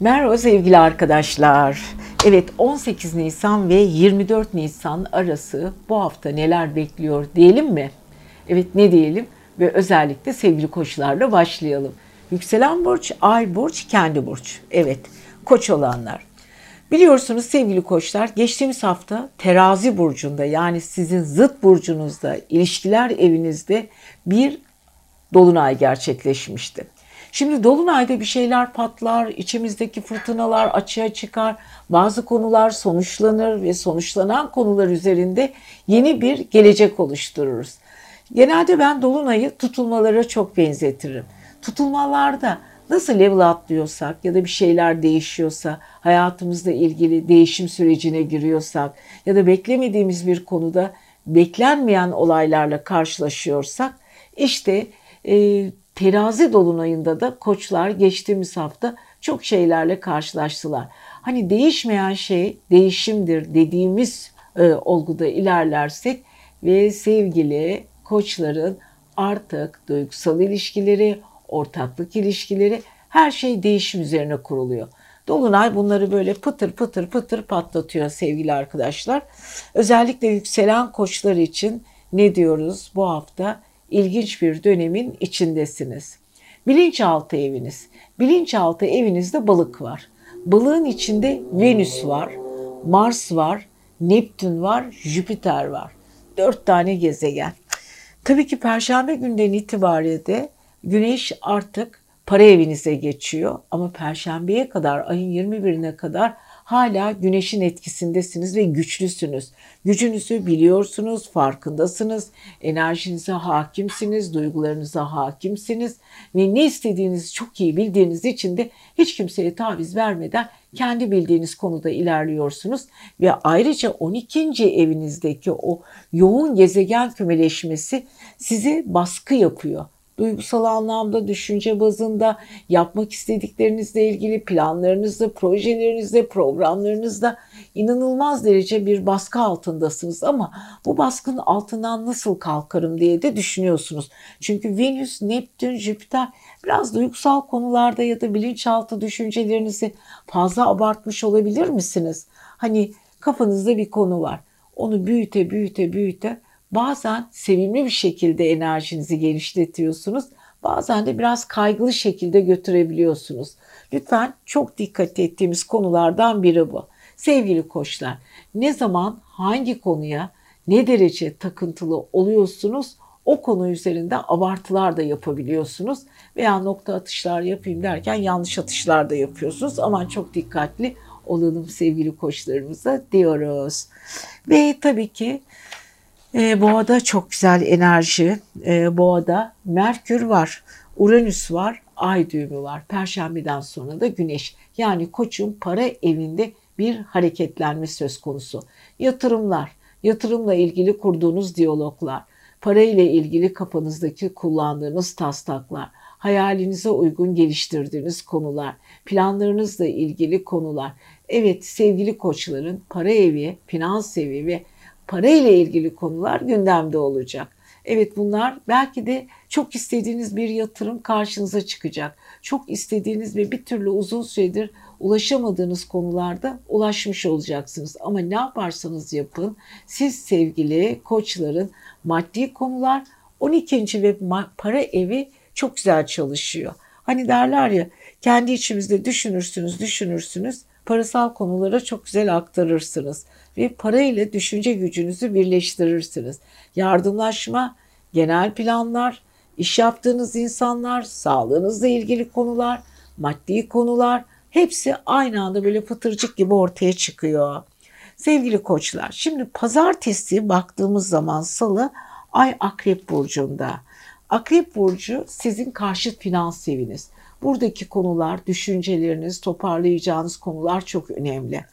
Merhaba sevgili arkadaşlar. Evet 18 Nisan ve 24 Nisan arası bu hafta neler bekliyor diyelim mi? Evet ne diyelim ve özellikle sevgili koçlarla başlayalım. Yükselen burç, ay burç, kendi burç. Evet koç olanlar. Biliyorsunuz sevgili koçlar geçtiğimiz hafta terazi burcunda yani sizin zıt burcunuzda ilişkiler evinizde bir dolunay gerçekleşmişti. Şimdi dolunayda bir şeyler patlar, içimizdeki fırtınalar açığa çıkar, bazı konular sonuçlanır ve sonuçlanan konular üzerinde yeni bir gelecek oluştururuz. Genelde ben dolunayı tutulmalara çok benzetirim. Tutulmalarda nasıl level atlıyorsak ya da bir şeyler değişiyorsa, hayatımızla ilgili değişim sürecine giriyorsak ya da beklemediğimiz bir konuda beklenmeyen olaylarla karşılaşıyorsak işte e, terazi dolunayında da koçlar geçtiğimiz hafta çok şeylerle karşılaştılar. Hani değişmeyen şey değişimdir dediğimiz e, olguda ilerlersek ve sevgili koçların artık duygusal ilişkileri, ortaklık ilişkileri her şey değişim üzerine kuruluyor. Dolunay bunları böyle pıtır pıtır pıtır patlatıyor sevgili arkadaşlar. Özellikle yükselen koçlar için ne diyoruz bu hafta? İlginç bir dönemin içindesiniz. Bilinçaltı eviniz. Bilinçaltı evinizde balık var. Balığın içinde Venüs var, Mars var, Neptün var, Jüpiter var. Dört tane gezegen. Tabii ki Perşembe günden itibariyle de Güneş artık para evinize geçiyor. Ama Perşembeye kadar, ayın 21'ine kadar hala güneşin etkisindesiniz ve güçlüsünüz. Gücünüzü biliyorsunuz, farkındasınız, enerjinize hakimsiniz, duygularınıza hakimsiniz ve ne istediğinizi çok iyi bildiğiniz için de hiç kimseye taviz vermeden kendi bildiğiniz konuda ilerliyorsunuz ve ayrıca 12. evinizdeki o yoğun gezegen kümeleşmesi sizi baskı yapıyor duygusal anlamda, düşünce bazında, yapmak istediklerinizle ilgili planlarınızda, projelerinizde, programlarınızda inanılmaz derece bir baskı altındasınız ama bu baskının altından nasıl kalkarım diye de düşünüyorsunuz. Çünkü Venüs, Neptün, Jüpiter biraz duygusal konularda ya da bilinçaltı düşüncelerinizi fazla abartmış olabilir misiniz? Hani kafanızda bir konu var. Onu büyüte büyüte büyüte Bazen sevimli bir şekilde enerjinizi genişletiyorsunuz. Bazen de biraz kaygılı şekilde götürebiliyorsunuz. Lütfen çok dikkat ettiğimiz konulardan biri bu. Sevgili koçlar, ne zaman hangi konuya ne derece takıntılı oluyorsunuz o konu üzerinde abartılar da yapabiliyorsunuz veya nokta atışlar yapayım derken yanlış atışlar da yapıyorsunuz. Aman çok dikkatli olalım sevgili koçlarımıza diyoruz. Ve tabii ki e, boğada çok güzel enerji. E, boğada Merkür var, Uranüs var, Ay düğümü var. Perşembeden sonra da Güneş. Yani koçun para evinde bir hareketlenme söz konusu. Yatırımlar, yatırımla ilgili kurduğunuz diyaloglar, para ile ilgili kafanızdaki kullandığınız taslaklar, hayalinize uygun geliştirdiğiniz konular, planlarınızla ilgili konular. Evet sevgili koçların para evi, finans evi ve para ile ilgili konular gündemde olacak. Evet bunlar belki de çok istediğiniz bir yatırım karşınıza çıkacak. Çok istediğiniz ve bir türlü uzun süredir ulaşamadığınız konularda ulaşmış olacaksınız. Ama ne yaparsanız yapın siz sevgili koçların maddi konular 12. ve para evi çok güzel çalışıyor. Hani derler ya kendi içimizde düşünürsünüz düşünürsünüz parasal konulara çok güzel aktarırsınız ve para ile düşünce gücünüzü birleştirirsiniz. Yardımlaşma, genel planlar, iş yaptığınız insanlar, sağlığınızla ilgili konular, maddi konular hepsi aynı anda böyle pıtırcık gibi ortaya çıkıyor. Sevgili koçlar, şimdi pazartesi baktığımız zaman salı ay akrep burcunda. Akrep burcu sizin karşıt finans eviniz. Buradaki konular, düşünceleriniz, toparlayacağınız konular çok önemli.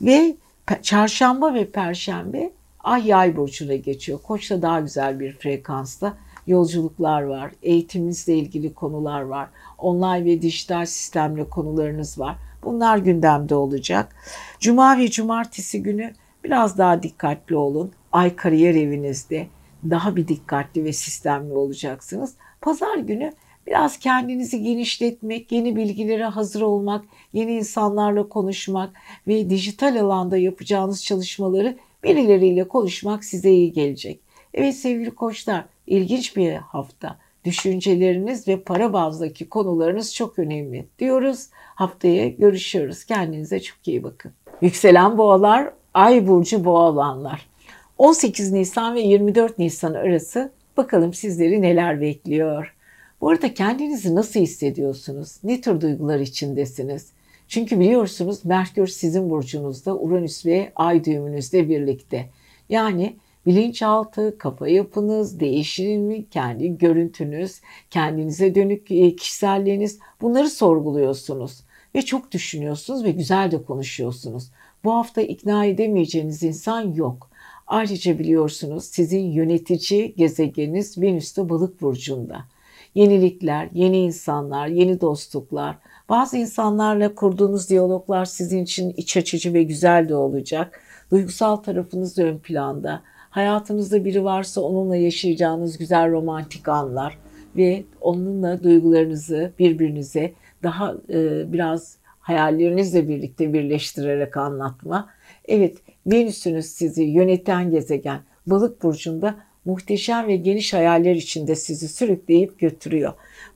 Ve çarşamba ve perşembe ay yay burcuna geçiyor. Koç'ta daha güzel bir frekansta yolculuklar var. Eğitiminizle ilgili konular var. Online ve dijital sistemle konularınız var. Bunlar gündemde olacak. Cuma ve cumartesi günü biraz daha dikkatli olun. Ay kariyer evinizde daha bir dikkatli ve sistemli olacaksınız. Pazar günü Biraz kendinizi genişletmek, yeni bilgilere hazır olmak, yeni insanlarla konuşmak ve dijital alanda yapacağınız çalışmaları birileriyle konuşmak size iyi gelecek. Evet sevgili koçlar, ilginç bir hafta. Düşünceleriniz ve para bazdaki konularınız çok önemli diyoruz. Haftaya görüşüyoruz. Kendinize çok iyi bakın. Yükselen boğalar, ay burcu boğa olanlar. 18 Nisan ve 24 Nisan arası bakalım sizleri neler bekliyor. Bu arada kendinizi nasıl hissediyorsunuz? Ne tür duygular içindesiniz? Çünkü biliyorsunuz Merkür sizin burcunuzda, Uranüs ve Ay düğümünüzde birlikte. Yani bilinçaltı, kafa yapınız, değişimi, kendi görüntünüz, kendinize dönük e, kişiselliğiniz bunları sorguluyorsunuz. Ve çok düşünüyorsunuz ve güzel de konuşuyorsunuz. Bu hafta ikna edemeyeceğiniz insan yok. Ayrıca biliyorsunuz sizin yönetici gezegeniniz Venüs'te balık burcunda. Yenilikler, yeni insanlar, yeni dostluklar, bazı insanlarla kurduğunuz diyaloglar sizin için iç açıcı ve güzel de olacak. Duygusal tarafınız ön planda. Hayatınızda biri varsa onunla yaşayacağınız güzel romantik anlar ve onunla duygularınızı birbirinize daha e, biraz hayallerinizle birlikte birleştirerek anlatma. Evet, Venüs'ünüz sizi yöneten gezegen Balık burcunda muhteşem ve geniş hayaller içinde sizi sürükleyip götürüyor.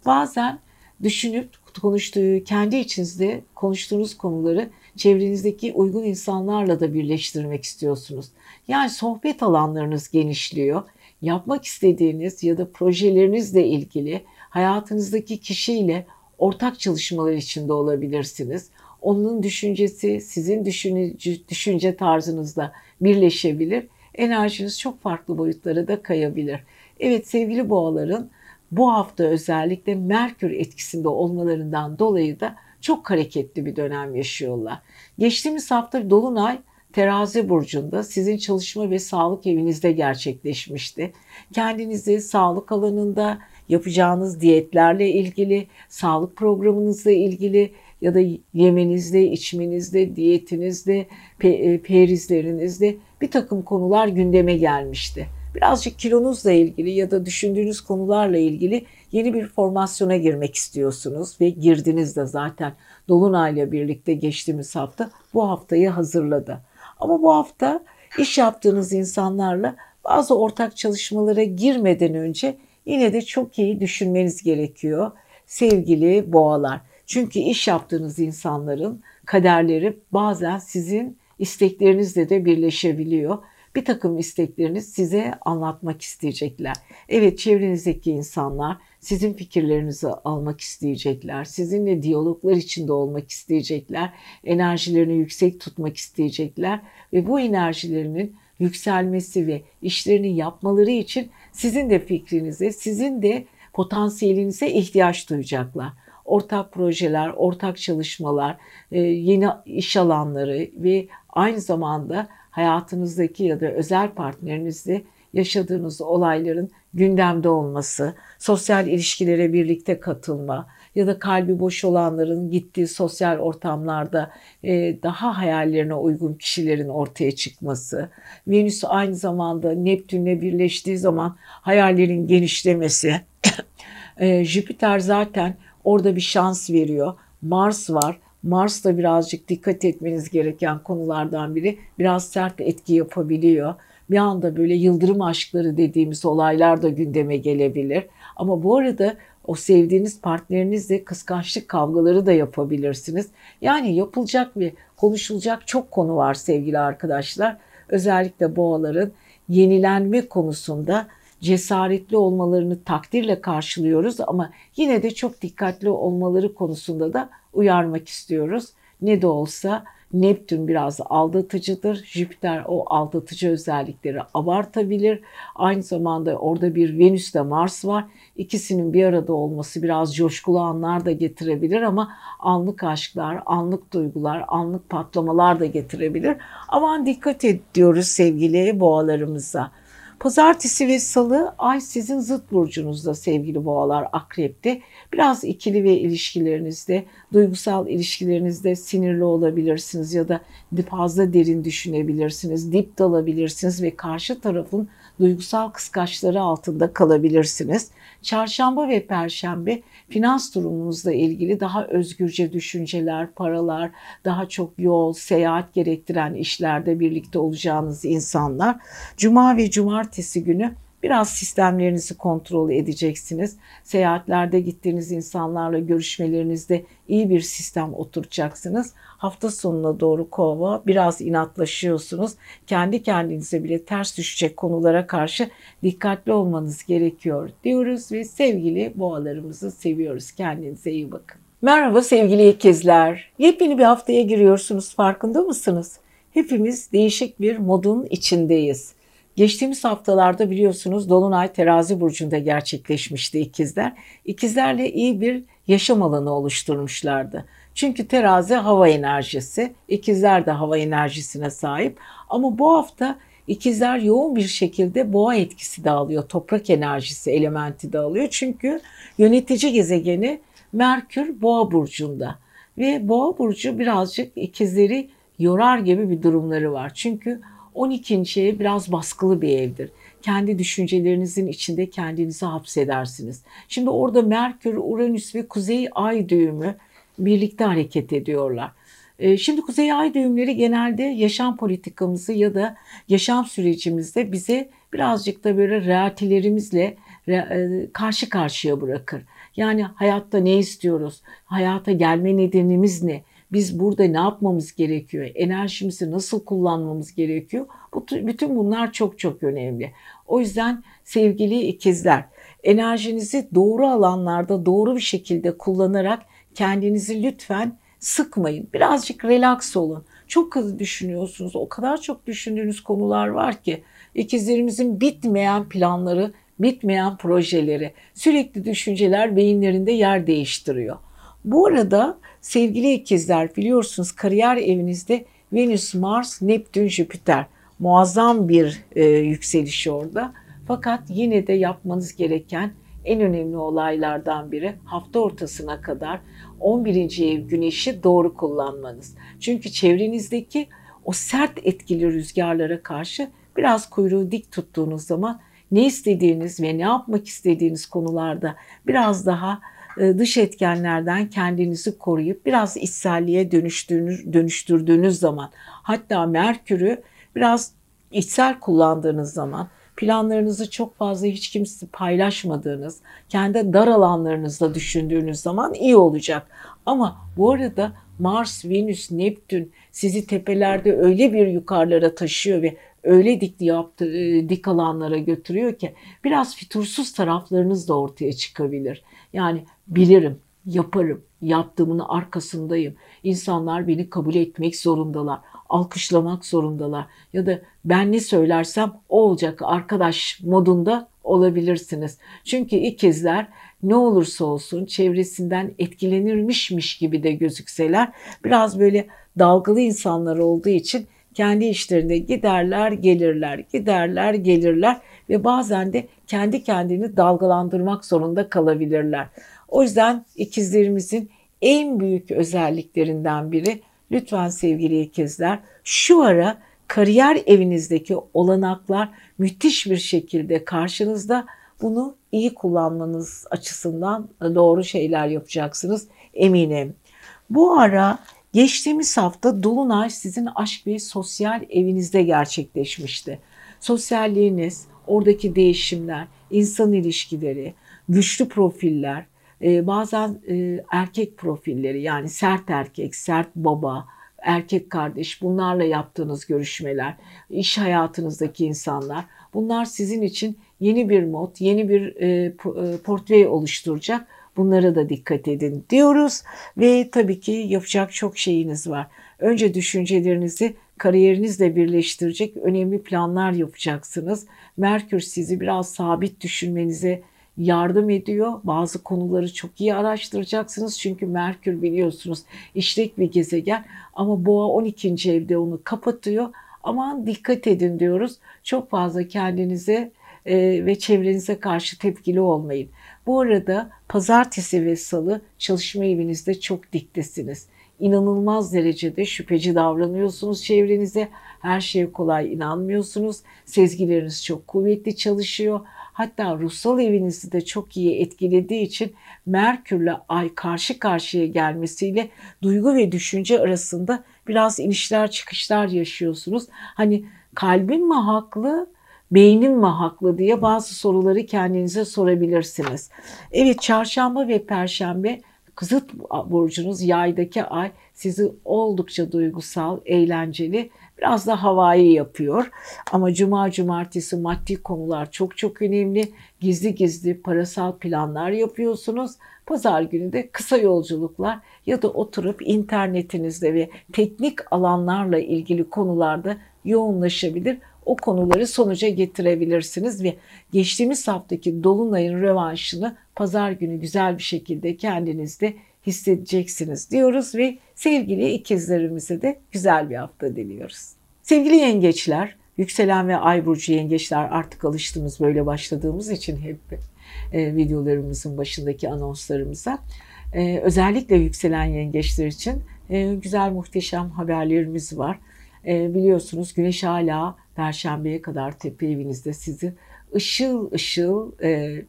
Bazen düşünüp konuştuğu, kendi içinizde konuştuğunuz konuları çevrenizdeki uygun insanlarla da birleştirmek istiyorsunuz. Yani sohbet alanlarınız genişliyor. Yapmak istediğiniz ya da projelerinizle ilgili hayatınızdaki kişiyle ortak çalışmalar içinde olabilirsiniz. Onun düşüncesi sizin düşünce, düşünce tarzınızla birleşebilir. Enerjiniz çok farklı boyutlara da kayabilir. Evet sevgili boğaların bu hafta özellikle Merkür etkisinde olmalarından dolayı da çok hareketli bir dönem yaşıyorlar. Geçtiğimiz hafta Dolunay Terazi burcunda sizin çalışma ve sağlık evinizde gerçekleşmişti. Kendinizi sağlık alanında yapacağınız diyetlerle ilgili, sağlık programınızla ilgili ya da yemenizde, içmenizde, diyetinizde, pe- perizlerinizde bir takım konular gündeme gelmişti birazcık kilonuzla ilgili ya da düşündüğünüz konularla ilgili yeni bir formasyona girmek istiyorsunuz ve girdiniz de zaten Dolunay'la birlikte geçtiğimiz hafta bu haftayı hazırladı. Ama bu hafta iş yaptığınız insanlarla bazı ortak çalışmalara girmeden önce yine de çok iyi düşünmeniz gerekiyor sevgili boğalar. Çünkü iş yaptığınız insanların kaderleri bazen sizin isteklerinizle de birleşebiliyor bir takım istekleriniz size anlatmak isteyecekler. Evet çevrenizdeki insanlar sizin fikirlerinizi almak isteyecekler. Sizinle diyaloglar içinde olmak isteyecekler. Enerjilerini yüksek tutmak isteyecekler ve bu enerjilerinin yükselmesi ve işlerini yapmaları için sizin de fikrinize, sizin de potansiyelinize ihtiyaç duyacaklar. Ortak projeler, ortak çalışmalar, e, yeni iş alanları ve aynı zamanda hayatınızdaki ya da özel partnerinizle yaşadığınız olayların gündemde olması, sosyal ilişkilere birlikte katılma ya da kalbi boş olanların gittiği sosyal ortamlarda e, daha hayallerine uygun kişilerin ortaya çıkması, Venüs aynı zamanda Neptün'le birleştiği zaman hayallerin genişlemesi, e, Jüpiter zaten orada bir şans veriyor. Mars var. Mars da birazcık dikkat etmeniz gereken konulardan biri. Biraz sert etki yapabiliyor. Bir anda böyle yıldırım aşkları dediğimiz olaylar da gündeme gelebilir. Ama bu arada o sevdiğiniz partnerinizle kıskançlık kavgaları da yapabilirsiniz. Yani yapılacak ve konuşulacak çok konu var sevgili arkadaşlar. Özellikle boğaların yenilenme konusunda cesaretli olmalarını takdirle karşılıyoruz ama yine de çok dikkatli olmaları konusunda da uyarmak istiyoruz. Ne de olsa Neptün biraz aldatıcıdır. Jüpiter o aldatıcı özellikleri abartabilir. Aynı zamanda orada bir Venüs ile Mars var. İkisinin bir arada olması biraz coşkulu anlar da getirebilir ama anlık aşklar, anlık duygular, anlık patlamalar da getirebilir. Aman dikkat ediyoruz sevgili boğalarımıza. Pazartesi ve salı ay sizin zıt burcunuzda sevgili boğalar akrepte. Biraz ikili ve ilişkilerinizde, duygusal ilişkilerinizde sinirli olabilirsiniz ya da fazla derin düşünebilirsiniz, dip dalabilirsiniz ve karşı tarafın duygusal kıskaçları altında kalabilirsiniz. Çarşamba ve perşembe finans durumunuzla ilgili daha özgürce düşünceler, paralar, daha çok yol, seyahat gerektiren işlerde birlikte olacağınız insanlar. Cuma ve cumartesi günü Biraz sistemlerinizi kontrol edeceksiniz. Seyahatlerde gittiğiniz insanlarla görüşmelerinizde iyi bir sistem oturacaksınız. Hafta sonuna doğru kova biraz inatlaşıyorsunuz. Kendi kendinize bile ters düşecek konulara karşı dikkatli olmanız gerekiyor diyoruz ve sevgili boğalarımızı seviyoruz. Kendinize iyi bakın. Merhaba sevgili ikizler. Yepyeni bir haftaya giriyorsunuz farkında mısınız? Hepimiz değişik bir modun içindeyiz. Geçtiğimiz haftalarda biliyorsunuz Dolunay Terazi burcunda gerçekleşmişti ikizler. İkizlerle iyi bir yaşam alanı oluşturmuşlardı. Çünkü terazi hava enerjisi, ikizler de hava enerjisine sahip. Ama bu hafta ikizler yoğun bir şekilde boğa etkisi de alıyor. Toprak enerjisi elementi de alıyor. Çünkü yönetici gezegeni Merkür boğa burcunda. Ve boğa burcu birazcık ikizleri yorar gibi bir durumları var. Çünkü 12. ev biraz baskılı bir evdir. Kendi düşüncelerinizin içinde kendinizi hapsedersiniz. Şimdi orada Merkür, Uranüs ve Kuzey Ay düğümü birlikte hareket ediyorlar. Ee, şimdi Kuzey Ay düğümleri genelde yaşam politikamızı ya da yaşam sürecimizde bize birazcık da böyle realityelerimizle e, karşı karşıya bırakır. Yani hayatta ne istiyoruz? Hayata gelme nedenimiz ne? Biz burada ne yapmamız gerekiyor? Enerjimizi nasıl kullanmamız gerekiyor? Bütün bunlar çok çok önemli. O yüzden sevgili ikizler, enerjinizi doğru alanlarda doğru bir şekilde kullanarak kendinizi lütfen sıkmayın. Birazcık relax olun. Çok hızlı düşünüyorsunuz. O kadar çok düşündüğünüz konular var ki ikizlerimizin bitmeyen planları, bitmeyen projeleri, sürekli düşünceler beyinlerinde yer değiştiriyor. Bu arada sevgili ikizler biliyorsunuz kariyer evinizde Venüs, Mars, Neptün, Jüpiter muazzam bir e, yükseliş orada. Fakat yine de yapmanız gereken en önemli olaylardan biri hafta ortasına kadar 11. ev güneşi doğru kullanmanız. Çünkü çevrenizdeki o sert etkili rüzgarlara karşı biraz kuyruğu dik tuttuğunuz zaman ne istediğiniz ve ne yapmak istediğiniz konularda biraz daha dış etkenlerden kendinizi koruyup biraz içselliğe dönüştüğünüz, dönüştürdüğünüz zaman hatta Merkür'ü biraz içsel kullandığınız zaman planlarınızı çok fazla hiç kimse paylaşmadığınız, kendi dar alanlarınızda düşündüğünüz zaman iyi olacak. Ama bu arada Mars, Venüs, Neptün sizi tepelerde öyle bir yukarılara taşıyor ve öyle dik, yaptı, e, dik alanlara götürüyor ki biraz fitursuz taraflarınız da ortaya çıkabilir. Yani bilirim, yaparım, yaptığımın arkasındayım. İnsanlar beni kabul etmek zorundalar, alkışlamak zorundalar. Ya da ben ne söylersem o olacak arkadaş modunda olabilirsiniz. Çünkü ikizler ne olursa olsun çevresinden etkilenirmişmiş gibi de gözükseler biraz böyle dalgalı insanlar olduğu için kendi işlerinde giderler gelirler giderler gelirler ve bazen de kendi kendini dalgalandırmak zorunda kalabilirler. O yüzden ikizlerimizin en büyük özelliklerinden biri lütfen sevgili ikizler şu ara kariyer evinizdeki olanaklar müthiş bir şekilde karşınızda. Bunu iyi kullanmanız açısından doğru şeyler yapacaksınız eminim. Bu ara geçtiğimiz hafta Dolunay sizin aşk ve sosyal evinizde gerçekleşmişti. Sosyalliğiniz, oradaki değişimler, insan ilişkileri, güçlü profiller, e, bazen e, erkek profilleri yani sert erkek, sert baba, erkek kardeş bunlarla yaptığınız görüşmeler, iş hayatınızdaki insanlar bunlar sizin için yeni bir mod, yeni bir e, e, portföy oluşturacak. Bunlara da dikkat edin diyoruz ve tabii ki yapacak çok şeyiniz var. Önce düşüncelerinizi kariyerinizle birleştirecek önemli planlar yapacaksınız. Merkür sizi biraz sabit düşünmenize yardım ediyor. Bazı konuları çok iyi araştıracaksınız. Çünkü Merkür biliyorsunuz işlek bir gezegen ama Boğa 12. evde onu kapatıyor. Aman dikkat edin diyoruz. Çok fazla kendinize e, ve çevrenize karşı tepkili olmayın. Bu arada pazartesi ve salı çalışma evinizde çok diktesiniz. İnanılmaz derecede şüpheci davranıyorsunuz çevrenize. Her şeye kolay inanmıyorsunuz. Sezgileriniz çok kuvvetli çalışıyor hatta ruhsal evinizi de çok iyi etkilediği için Merkürle Ay karşı karşıya gelmesiyle duygu ve düşünce arasında biraz inişler çıkışlar yaşıyorsunuz. Hani kalbin mi haklı, beynin mi haklı diye bazı soruları kendinize sorabilirsiniz. Evet çarşamba ve perşembe Kızıt burcunuz yaydaki ay sizi oldukça duygusal, eğlenceli, biraz da havai yapıyor. Ama cuma cumartesi maddi konular çok çok önemli. Gizli gizli parasal planlar yapıyorsunuz. Pazar günü de kısa yolculuklar ya da oturup internetinizde ve teknik alanlarla ilgili konularda yoğunlaşabilir o konuları sonuca getirebilirsiniz ve geçtiğimiz haftaki dolunayın revanşını pazar günü güzel bir şekilde kendinizde hissedeceksiniz diyoruz ve sevgili ikizlerimize de güzel bir hafta diliyoruz. Sevgili yengeçler, yükselen ve ay burcu yengeçler artık alıştığımız böyle başladığımız için hep e, videolarımızın başındaki anonslarımıza e, özellikle yükselen yengeçler için e, güzel muhteşem haberlerimiz var. E, biliyorsunuz güneş hala perşembeye kadar tepe evinizde sizi ışıl ışıl e,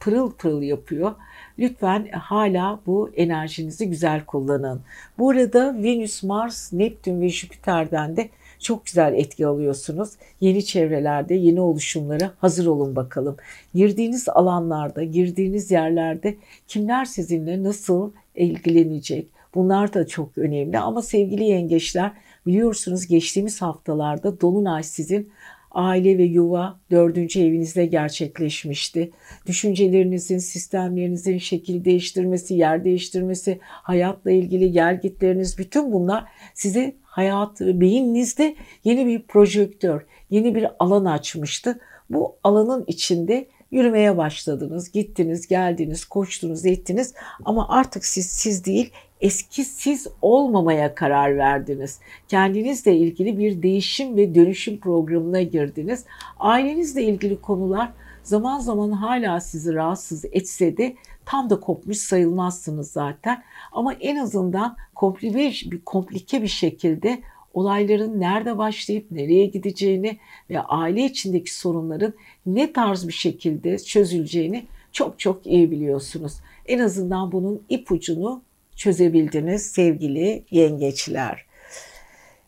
pırıl pırıl yapıyor. Lütfen hala bu enerjinizi güzel kullanın. Bu arada Venüs, Mars, Neptün ve Jüpiter'den de çok güzel etki alıyorsunuz. Yeni çevrelerde, yeni oluşumlara hazır olun bakalım. Girdiğiniz alanlarda, girdiğiniz yerlerde kimler sizinle nasıl ilgilenecek? Bunlar da çok önemli ama sevgili yengeçler biliyorsunuz geçtiğimiz haftalarda Dolunay sizin aile ve yuva dördüncü evinizde gerçekleşmişti. Düşüncelerinizin, sistemlerinizin şekil değiştirmesi, yer değiştirmesi, hayatla ilgili gelgitleriniz bütün bunlar size hayat, beyninizde yeni bir projektör, yeni bir alan açmıştı. Bu alanın içinde yürümeye başladınız, gittiniz, geldiniz, koştunuz, ettiniz ama artık siz siz değil, eski siz olmamaya karar verdiniz. Kendinizle ilgili bir değişim ve dönüşüm programına girdiniz. Ailenizle ilgili konular zaman zaman hala sizi rahatsız etse de tam da kopmuş sayılmazsınız zaten. Ama en azından komplike bir, komplike bir şekilde olayların nerede başlayıp nereye gideceğini ve aile içindeki sorunların ne tarz bir şekilde çözüleceğini çok çok iyi biliyorsunuz. En azından bunun ipucunu çözebildiniz sevgili yengeçler.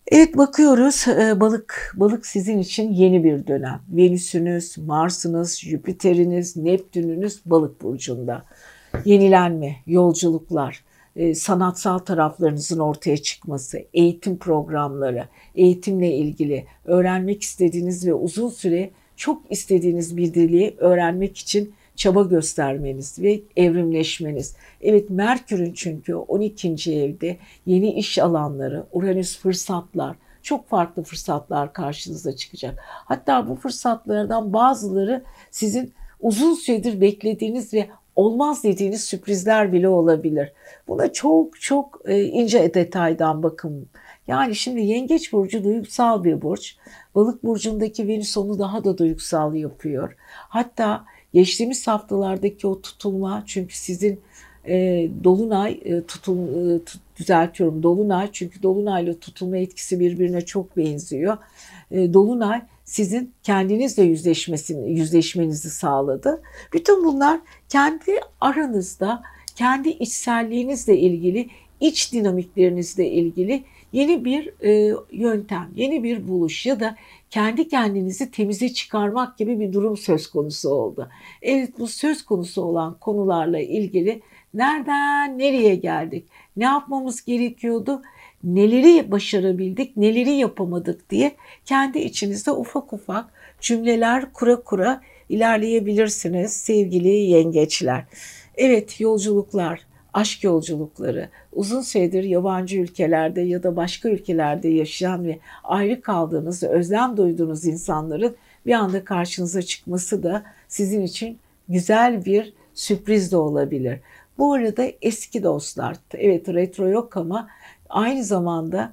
Evet bakıyoruz e, balık balık sizin için yeni bir dönem. Venüsünüz, Mars'ınız, Jüpiter'iniz, Neptün'ünüz balık burcunda. Yenilenme, yolculuklar, e, sanatsal taraflarınızın ortaya çıkması, eğitim programları, eğitimle ilgili öğrenmek istediğiniz ve uzun süre çok istediğiniz bir dili öğrenmek için çaba göstermeniz ve evrimleşmeniz. Evet Merkür'ün çünkü 12. evde yeni iş alanları, Uranüs fırsatlar, çok farklı fırsatlar karşınıza çıkacak. Hatta bu fırsatlardan bazıları sizin uzun süredir beklediğiniz ve olmaz dediğiniz sürprizler bile olabilir. Buna çok çok e, ince detaydan bakın. Yani şimdi Yengeç Burcu duygusal bir burç. Balık burcundaki Venüs onu daha da duygusal yapıyor. Hatta geçtiğimiz haftalardaki o tutulma çünkü sizin e, dolunay e, tutul e, düzeltiyorum dolunay çünkü dolunay ile tutulma etkisi birbirine çok benziyor. E, dolunay sizin kendinizle yüzleşmesini yüzleşmenizi sağladı. Bütün bunlar kendi aranızda, kendi içselliğinizle ilgili, iç dinamiklerinizle ilgili yeni bir e, yöntem, yeni bir buluş ya da kendi kendinizi temize çıkarmak gibi bir durum söz konusu oldu. Evet bu söz konusu olan konularla ilgili nereden nereye geldik, ne yapmamız gerekiyordu, neleri başarabildik, neleri yapamadık diye kendi içinizde ufak ufak cümleler kura kura ilerleyebilirsiniz sevgili yengeçler. Evet yolculuklar, aşk yolculukları, uzun süredir yabancı ülkelerde ya da başka ülkelerde yaşayan ve ayrı kaldığınız, özlem duyduğunuz insanların bir anda karşınıza çıkması da sizin için güzel bir sürpriz de olabilir. Bu arada eski dostlar, evet retro yok ama aynı zamanda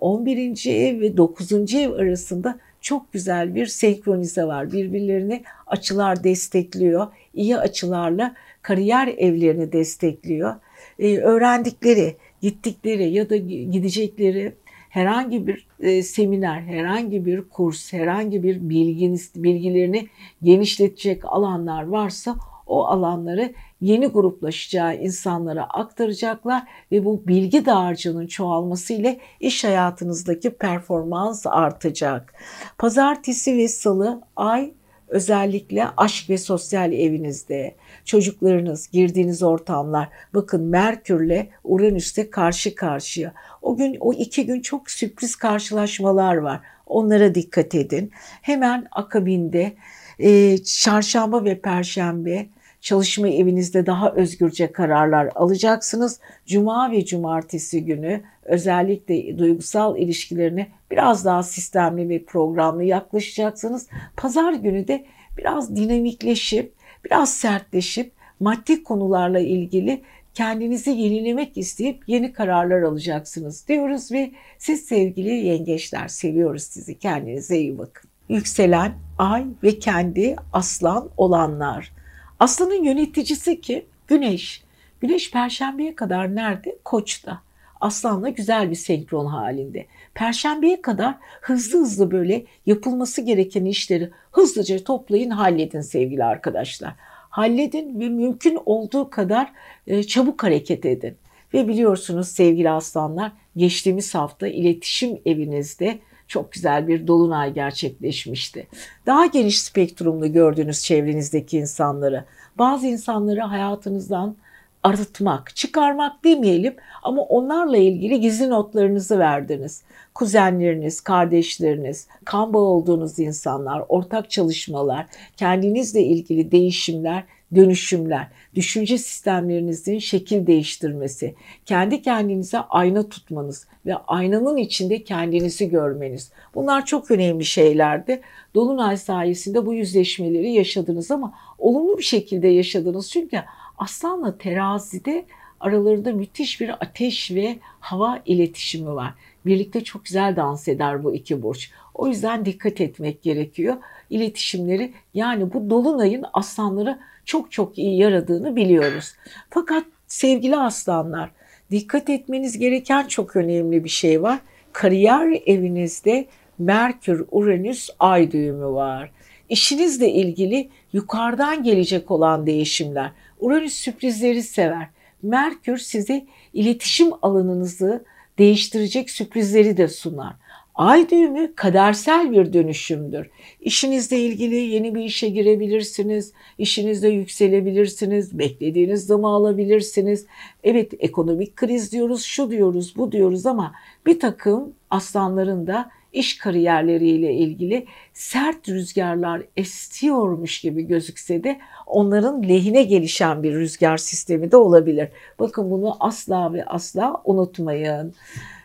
11. E, ev ve 9. ev arasında çok güzel bir senkronize var. Birbirlerini açılar destekliyor. İyi açılarla kariyer evlerini destekliyor. Ee, öğrendikleri, gittikleri ya da gidecekleri herhangi bir e, seminer, herhangi bir kurs, herhangi bir bilginiz, bilgilerini genişletecek alanlar varsa o alanları yeni gruplaşacağı insanlara aktaracaklar ve bu bilgi dağarcığının çoğalması ile iş hayatınızdaki performans artacak. Pazartesi ve salı ay özellikle aşk ve sosyal evinizde, çocuklarınız, girdiğiniz ortamlar, bakın Merkür'le Uranüs'te karşı karşıya. O gün, o iki gün çok sürpriz karşılaşmalar var. Onlara dikkat edin. Hemen akabinde e, çarşamba ve perşembe çalışma evinizde daha özgürce kararlar alacaksınız. Cuma ve cumartesi günü özellikle duygusal ilişkilerine biraz daha sistemli ve programlı yaklaşacaksınız. Pazar günü de biraz dinamikleşip, biraz sertleşip maddi konularla ilgili kendinizi yenilemek isteyip yeni kararlar alacaksınız diyoruz ve siz sevgili yengeçler seviyoruz sizi. Kendinize iyi bakın. Yükselen ay ve kendi aslan olanlar. Aslanın yöneticisi ki Güneş. Güneş perşembeye kadar nerede? Koç'ta. Aslanla güzel bir senkron halinde. Perşembeye kadar hızlı hızlı böyle yapılması gereken işleri hızlıca toplayın, halledin sevgili arkadaşlar. Halledin ve mümkün olduğu kadar e, çabuk hareket edin. Ve biliyorsunuz sevgili aslanlar geçtiğimiz hafta iletişim evinizde çok güzel bir dolunay gerçekleşmişti. Daha geniş spektrumlu gördüğünüz çevrenizdeki insanları, bazı insanları hayatınızdan arıtmak, çıkarmak demeyelim ama onlarla ilgili gizli notlarınızı verdiniz. Kuzenleriniz, kardeşleriniz, kan bağı olduğunuz insanlar, ortak çalışmalar, kendinizle ilgili değişimler, dönüşümler, düşünce sistemlerinizin şekil değiştirmesi, kendi kendinize ayna tutmanız ve aynanın içinde kendinizi görmeniz. Bunlar çok önemli şeylerdi. Dolunay sayesinde bu yüzleşmeleri yaşadınız ama olumlu bir şekilde yaşadınız. Çünkü Aslanla terazide aralarında müthiş bir ateş ve hava iletişimi var. Birlikte çok güzel dans eder bu iki burç. O yüzden dikkat etmek gerekiyor. İletişimleri yani bu dolunayın aslanları çok çok iyi yaradığını biliyoruz. Fakat sevgili aslanlar dikkat etmeniz gereken çok önemli bir şey var. Kariyer evinizde Merkür, Uranüs, Ay düğümü var. İşinizle ilgili yukarıdan gelecek olan değişimler. Uranüs sürprizleri sever. Merkür size iletişim alanınızı değiştirecek sürprizleri de sunar. Ay düğümü kadersel bir dönüşümdür. İşinizle ilgili yeni bir işe girebilirsiniz, işinizde yükselebilirsiniz, beklediğiniz zamı alabilirsiniz. Evet ekonomik kriz diyoruz, şu diyoruz, bu diyoruz ama bir takım aslanların da iş kariyerleriyle ilgili sert rüzgarlar estiyormuş gibi gözükse de onların lehine gelişen bir rüzgar sistemi de olabilir. Bakın bunu asla ve asla unutmayın.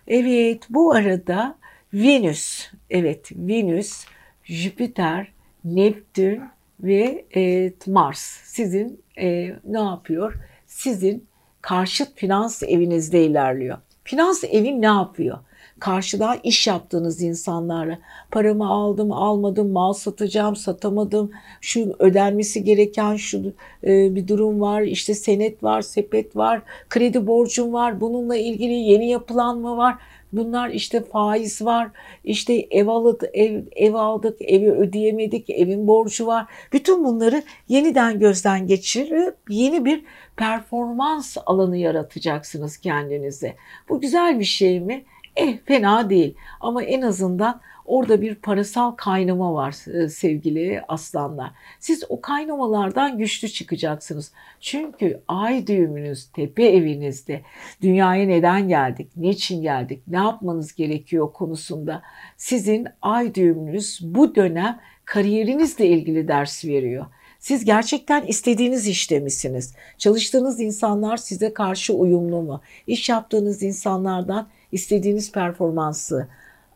Evet bu arada Venüs, evet Venüs, Jüpiter, Neptün ve e, Mars sizin e, ne yapıyor? Sizin karşıt finans evinizde ilerliyor. Finans evin ne yapıyor? karşıdan iş yaptığınız insanlarla paramı aldım, almadım, mal satacağım, satamadım, şu ödenmesi gereken şu e, bir durum var, işte senet var, sepet var, kredi borcum var, bununla ilgili yeni yapılanma var. Bunlar işte faiz var, işte ev aldık, ev, ev aldık, evi ödeyemedik, evin borcu var. Bütün bunları yeniden gözden geçirip yeni bir performans alanı yaratacaksınız kendinize. Bu güzel bir şey mi? Eh fena değil ama en azından orada bir parasal kaynama var e, sevgili aslanlar. Siz o kaynamalardan güçlü çıkacaksınız. Çünkü ay düğümünüz tepe evinizde dünyaya neden geldik, niçin geldik, ne yapmanız gerekiyor konusunda sizin ay düğümünüz bu dönem kariyerinizle ilgili ders veriyor. Siz gerçekten istediğiniz işte misiniz? Çalıştığınız insanlar size karşı uyumlu mu? İş yaptığınız insanlardan istediğiniz performansı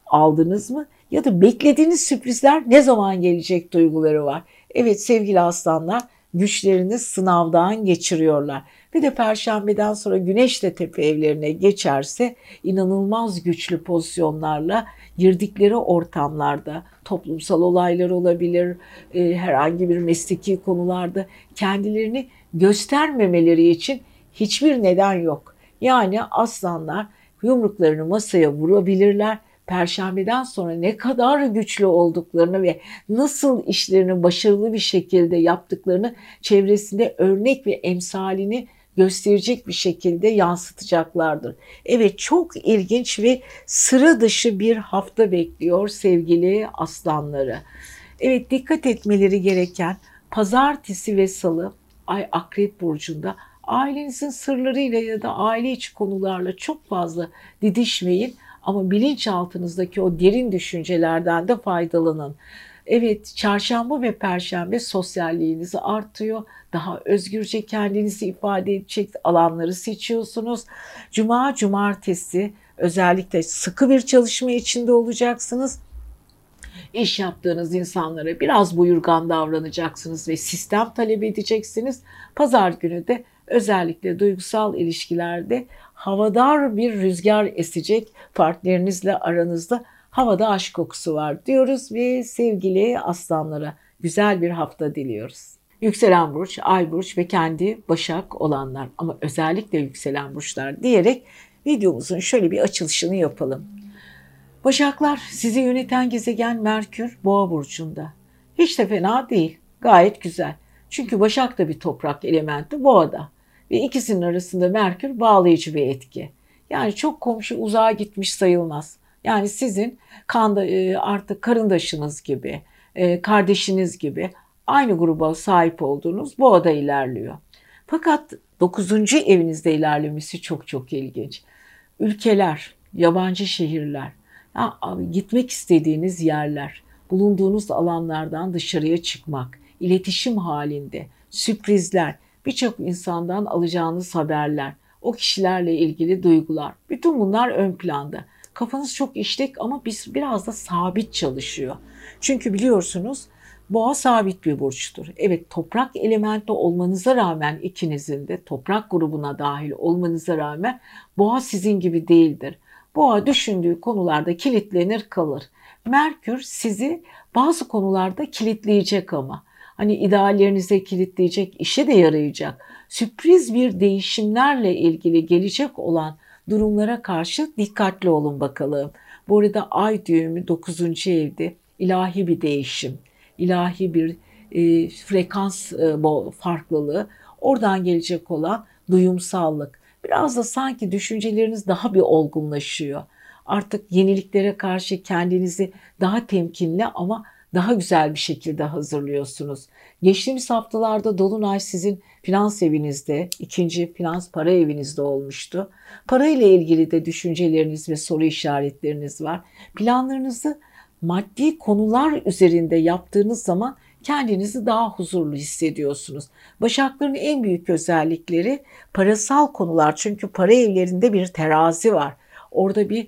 aldınız mı? Ya da beklediğiniz sürprizler ne zaman gelecek duyguları var. Evet sevgili aslanlar güçlerini sınavdan geçiriyorlar. Bir de perşembeden sonra güneş de tepe evlerine geçerse inanılmaz güçlü pozisyonlarla girdikleri ortamlarda toplumsal olaylar olabilir, e, herhangi bir mesleki konularda kendilerini göstermemeleri için hiçbir neden yok. Yani aslanlar yumruklarını masaya vurabilirler. Perşembeden sonra ne kadar güçlü olduklarını ve nasıl işlerini başarılı bir şekilde yaptıklarını çevresinde örnek ve emsalini gösterecek bir şekilde yansıtacaklardır. Evet çok ilginç ve sıra dışı bir hafta bekliyor sevgili aslanları. Evet dikkat etmeleri gereken pazartesi ve salı ay akrep burcunda ailenizin sırlarıyla ya da aile içi konularla çok fazla didişmeyin ama bilinçaltınızdaki o derin düşüncelerden de faydalanın. Evet, çarşamba ve perşembe sosyalliğinizi artıyor. Daha özgürce kendinizi ifade edecek alanları seçiyorsunuz. Cuma, cumartesi özellikle sıkı bir çalışma içinde olacaksınız. İş yaptığınız insanlara biraz buyurgan davranacaksınız ve sistem talep edeceksiniz. Pazar günü de özellikle duygusal ilişkilerde havadar bir rüzgar esecek partnerinizle aranızda havada aşk kokusu var diyoruz ve sevgili aslanlara güzel bir hafta diliyoruz. Yükselen burç, ay burç ve kendi başak olanlar ama özellikle yükselen burçlar diyerek videomuzun şöyle bir açılışını yapalım. Başaklar sizi yöneten gezegen Merkür Boğa burcunda. Hiç de fena değil. Gayet güzel. Çünkü Başak da bir toprak elementi Boğa'da. Ve ikisinin arasında Merkür bağlayıcı bir etki. Yani çok komşu uzağa gitmiş sayılmaz. Yani sizin kanda, e, artık karındaşınız gibi, e, kardeşiniz gibi aynı gruba sahip olduğunuz boğada ilerliyor. Fakat 9. evinizde ilerlemesi çok çok ilginç. Ülkeler, yabancı şehirler, ya, gitmek istediğiniz yerler, bulunduğunuz alanlardan dışarıya çıkmak, iletişim halinde, sürprizler, birçok insandan alacağınız haberler, o kişilerle ilgili duygular. Bütün bunlar ön planda. Kafanız çok işlek ama biz biraz da sabit çalışıyor. Çünkü biliyorsunuz boğa sabit bir burçtur. Evet toprak elementi olmanıza rağmen ikinizin de toprak grubuna dahil olmanıza rağmen boğa sizin gibi değildir. Boğa düşündüğü konularda kilitlenir kalır. Merkür sizi bazı konularda kilitleyecek ama hani ideallerinize kilitleyecek, işe de yarayacak. Sürpriz bir değişimlerle ilgili gelecek olan durumlara karşı dikkatli olun bakalım. Bu arada ay düğümü 9. evde ilahi bir değişim, ilahi bir e, frekans e, farklılığı, oradan gelecek olan duyumsallık. Biraz da sanki düşünceleriniz daha bir olgunlaşıyor. Artık yeniliklere karşı kendinizi daha temkinli ama daha güzel bir şekilde hazırlıyorsunuz. Geçtiğimiz haftalarda Dolunay sizin finans evinizde, ikinci finans para evinizde olmuştu. Para ile ilgili de düşünceleriniz ve soru işaretleriniz var. Planlarınızı maddi konular üzerinde yaptığınız zaman kendinizi daha huzurlu hissediyorsunuz. Başakların en büyük özellikleri parasal konular. Çünkü para evlerinde bir terazi var. Orada bir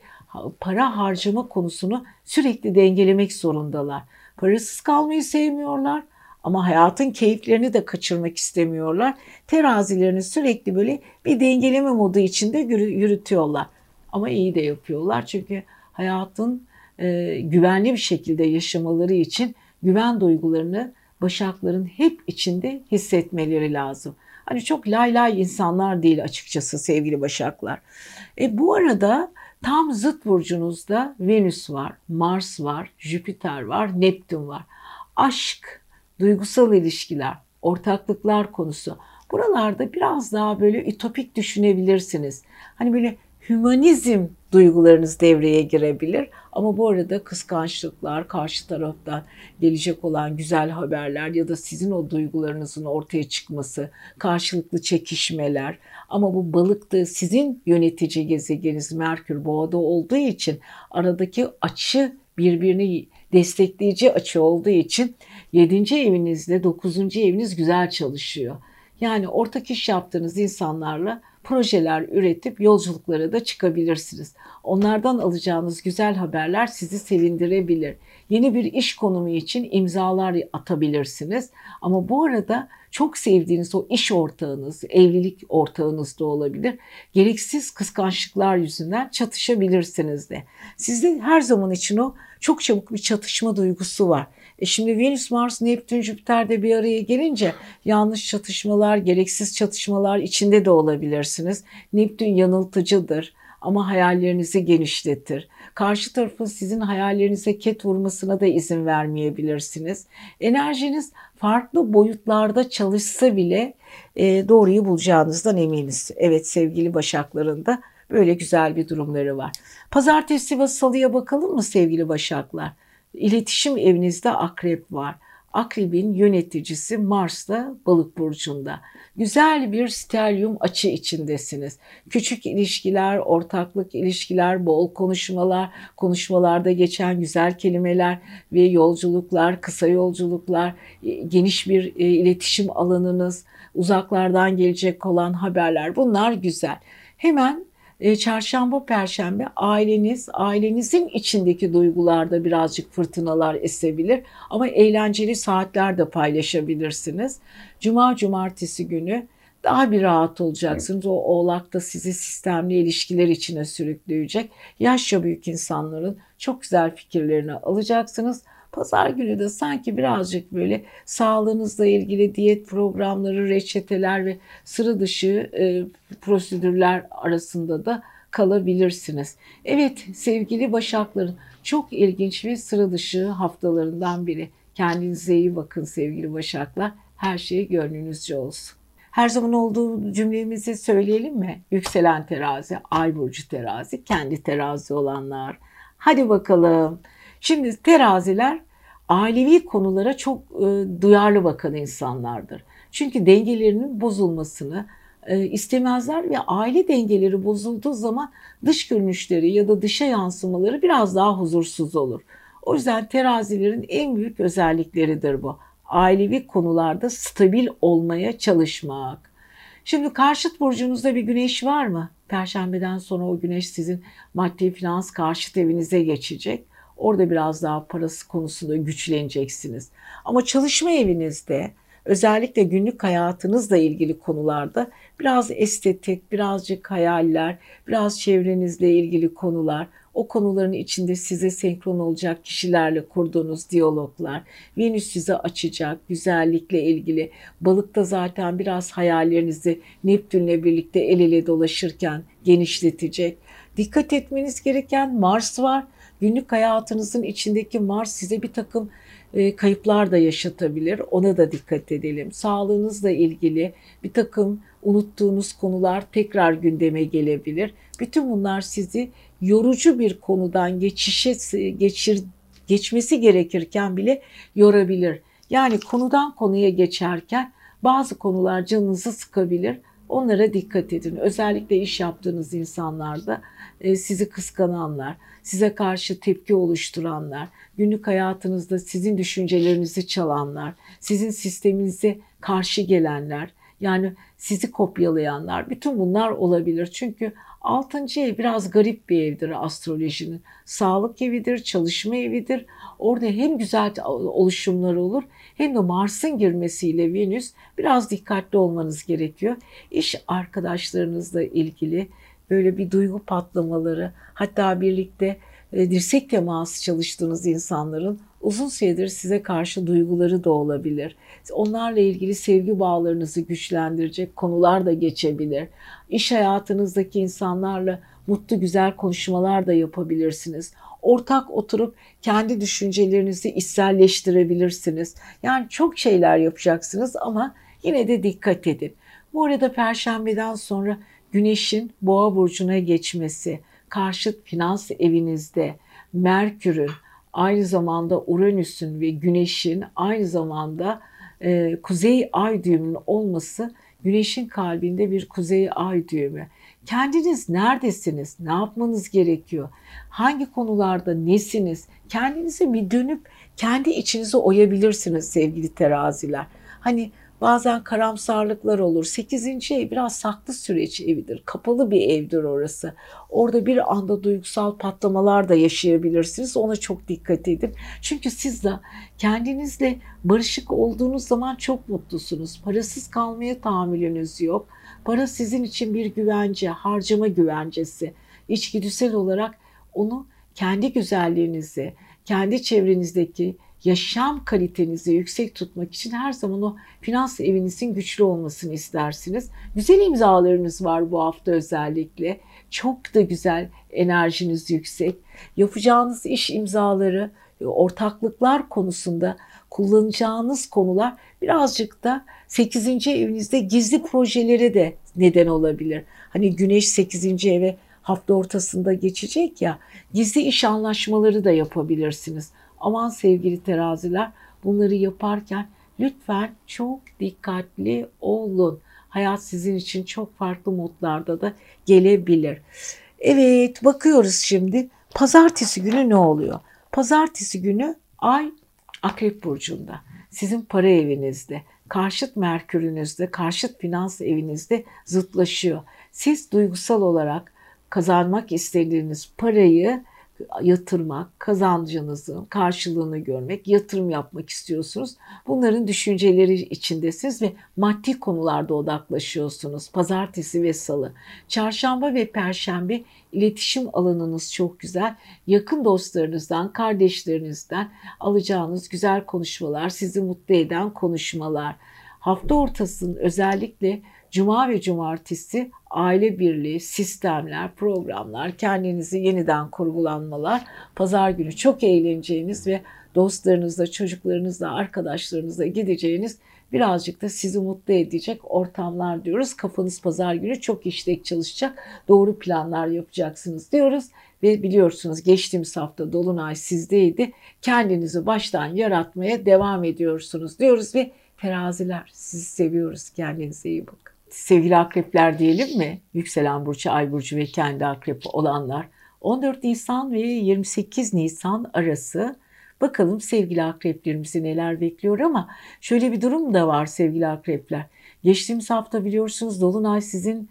para harcama konusunu sürekli dengelemek zorundalar. Parasız kalmayı sevmiyorlar ama hayatın keyiflerini de kaçırmak istemiyorlar. Terazilerini sürekli böyle bir dengeleme modu içinde yürütüyorlar. Ama iyi de yapıyorlar çünkü hayatın e, güvenli bir şekilde yaşamaları için güven duygularını başakların hep içinde hissetmeleri lazım. Hani çok lay lay insanlar değil açıkçası sevgili başaklar. E bu arada tam zıt burcunuzda Venüs var, Mars var, Jüpiter var, Neptün var. Aşk, duygusal ilişkiler, ortaklıklar konusu. Buralarda biraz daha böyle ütopik düşünebilirsiniz. Hani böyle hümanizm duygularınız devreye girebilir. Ama bu arada kıskançlıklar, karşı taraftan gelecek olan güzel haberler ya da sizin o duygularınızın ortaya çıkması, karşılıklı çekişmeler. Ama bu balıkta sizin yönetici gezegeniniz Merkür Boğa'da olduğu için aradaki açı birbirini destekleyici açı olduğu için 7. evinizle 9. eviniz güzel çalışıyor. Yani ortak iş yaptığınız insanlarla projeler üretip yolculuklara da çıkabilirsiniz. Onlardan alacağınız güzel haberler sizi sevindirebilir. Yeni bir iş konumu için imzalar atabilirsiniz. Ama bu arada çok sevdiğiniz o iş ortağınız, evlilik ortağınız da olabilir. Gereksiz kıskançlıklar yüzünden çatışabilirsiniz de. Sizde her zaman için o çok çabuk bir çatışma duygusu var. E şimdi Venüs, Mars, Neptün, Jüpiter de bir araya gelince yanlış çatışmalar, gereksiz çatışmalar içinde de olabilirsiniz. Neptün yanıltıcıdır. ama hayallerinizi genişletir. Karşı tarafın sizin hayallerinize ket vurmasına da izin vermeyebilirsiniz. Enerjiniz farklı boyutlarda çalışsa bile e, doğruyu bulacağınızdan eminiz. Evet sevgili Başakların da böyle güzel bir durumları var. Pazartesi ve salıya bakalım mı sevgili Başaklar? İletişim evinizde akrep var. Akrebin yöneticisi Mars'ta balık burcunda. Güzel bir stelyum açı içindesiniz. Küçük ilişkiler, ortaklık ilişkiler, bol konuşmalar, konuşmalarda geçen güzel kelimeler ve yolculuklar, kısa yolculuklar, e, geniş bir e, iletişim alanınız, uzaklardan gelecek olan haberler bunlar güzel. Hemen e, çarşamba, perşembe aileniz, ailenizin içindeki duygularda birazcık fırtınalar esebilir. Ama eğlenceli saatler de paylaşabilirsiniz. Cuma, cumartesi günü daha bir rahat olacaksınız. O oğlak da sizi sistemli ilişkiler içine sürükleyecek. Yaşça büyük insanların çok güzel fikirlerini alacaksınız. Pazar günü de sanki birazcık böyle sağlığınızla ilgili diyet programları, reçeteler ve sıra dışı e, prosedürler arasında da kalabilirsiniz. Evet sevgili Başakların çok ilginç ve sıra dışı haftalarından biri. Kendinize iyi bakın sevgili Başaklar. Her şey gönlünüzce olsun. Her zaman olduğu cümlemizi söyleyelim mi? Yükselen terazi, ay burcu terazi, kendi terazi olanlar. Hadi bakalım. Şimdi teraziler ailevi konulara çok e, duyarlı bakan insanlardır. Çünkü dengelerinin bozulmasını e, istemezler ve aile dengeleri bozulduğu zaman dış görünüşleri ya da dışa yansımaları biraz daha huzursuz olur. O yüzden terazilerin en büyük özellikleridir bu. Ailevi konularda stabil olmaya çalışmak. Şimdi karşıt burcunuzda bir güneş var mı? Perşembeden sonra o güneş sizin maddi finans karşıt evinize geçecek. Orada biraz daha parası konusunda güçleneceksiniz. Ama çalışma evinizde özellikle günlük hayatınızla ilgili konularda biraz estetik, birazcık hayaller, biraz çevrenizle ilgili konular, o konuların içinde size senkron olacak kişilerle kurduğunuz diyaloglar, Venüs size açacak güzellikle ilgili. Balıkta zaten biraz hayallerinizi Neptünle birlikte el ele dolaşırken genişletecek. Dikkat etmeniz gereken Mars var günlük hayatınızın içindeki Mars size bir takım e, kayıplar da yaşatabilir. Ona da dikkat edelim. Sağlığınızla ilgili bir takım unuttuğunuz konular tekrar gündeme gelebilir. Bütün bunlar sizi yorucu bir konudan geçişe geçir geçmesi gerekirken bile yorabilir. Yani konudan konuya geçerken bazı konular canınızı sıkabilir. Onlara dikkat edin. Özellikle iş yaptığınız insanlarda sizi kıskananlar, size karşı tepki oluşturanlar, günlük hayatınızda sizin düşüncelerinizi çalanlar, sizin sisteminize karşı gelenler, yani sizi kopyalayanlar, bütün bunlar olabilir. Çünkü 6. ev biraz garip bir evdir astrolojinin. Sağlık evidir, çalışma evidir. Orada hem güzel oluşumlar olur hem de Mars'ın girmesiyle Venüs biraz dikkatli olmanız gerekiyor. İş arkadaşlarınızla ilgili böyle bir duygu patlamaları hatta birlikte e, dirsek teması çalıştığınız insanların uzun süredir size karşı duyguları da olabilir. Onlarla ilgili sevgi bağlarınızı güçlendirecek konular da geçebilir. İş hayatınızdaki insanlarla mutlu güzel konuşmalar da yapabilirsiniz. Ortak oturup kendi düşüncelerinizi içselleştirebilirsiniz. Yani çok şeyler yapacaksınız ama yine de dikkat edin. Bu arada perşembeden sonra Güneşin boğa burcuna geçmesi, karşıt finans evinizde, Merkür'ün, aynı zamanda Uranüs'ün ve Güneş'in aynı zamanda e, kuzey ay düğümünün olması Güneş'in kalbinde bir kuzey ay düğümü. Kendiniz neredesiniz? Ne yapmanız gerekiyor? Hangi konularda nesiniz? Kendinize bir dönüp kendi içinizi oyabilirsiniz sevgili teraziler. Hani Bazen karamsarlıklar olur. Sekizinci ev biraz saklı süreç evidir. Kapalı bir evdir orası. Orada bir anda duygusal patlamalar da yaşayabilirsiniz. Ona çok dikkat edin. Çünkü siz de kendinizle barışık olduğunuz zaman çok mutlusunuz. Parasız kalmaya tahammülünüz yok. Para sizin için bir güvence, harcama güvencesi. İçgüdüsel olarak onu kendi güzelliğinizi, kendi çevrenizdeki yaşam kalitenizi yüksek tutmak için her zaman o finans evinizin güçlü olmasını istersiniz. Güzel imzalarınız var bu hafta özellikle. Çok da güzel enerjiniz yüksek. Yapacağınız iş imzaları, ortaklıklar konusunda kullanacağınız konular birazcık da 8. evinizde gizli projelere de neden olabilir. Hani güneş 8. eve hafta ortasında geçecek ya gizli iş anlaşmaları da yapabilirsiniz. Aman sevgili teraziler bunları yaparken lütfen çok dikkatli olun. Hayat sizin için çok farklı modlarda da gelebilir. Evet bakıyoruz şimdi pazartesi günü ne oluyor? Pazartesi günü ay Akrep Burcu'nda sizin para evinizde karşıt Merkür'ünüzde, karşıt finans evinizde zıtlaşıyor. Siz duygusal olarak kazanmak istediğiniz parayı yatırmak, kazancınızın karşılığını görmek, yatırım yapmak istiyorsunuz. Bunların düşünceleri içindesiniz ve maddi konularda odaklaşıyorsunuz. Pazartesi ve salı. Çarşamba ve perşembe iletişim alanınız çok güzel. Yakın dostlarınızdan, kardeşlerinizden alacağınız güzel konuşmalar, sizi mutlu eden konuşmalar. Hafta ortasının özellikle Cuma ve cumartesi aile birliği, sistemler, programlar, kendinizi yeniden kurgulanmalar. Pazar günü çok eğleneceğiniz ve dostlarınızla, çocuklarınızla, arkadaşlarınızla gideceğiniz birazcık da sizi mutlu edecek ortamlar diyoruz. Kafanız pazar günü çok işlek çalışacak. Doğru planlar yapacaksınız diyoruz. Ve biliyorsunuz geçtiğimiz hafta Dolunay sizdeydi. Kendinizi baştan yaratmaya devam ediyorsunuz diyoruz ve teraziler sizi seviyoruz. Kendinize iyi bakın sevgili akrepler diyelim mi? Yükselen burcu, ay burcu ve kendi akrep olanlar. 14 Nisan ve 28 Nisan arası bakalım sevgili akreplerimizi neler bekliyor ama şöyle bir durum da var sevgili akrepler. Geçtiğimiz hafta biliyorsunuz Dolunay sizin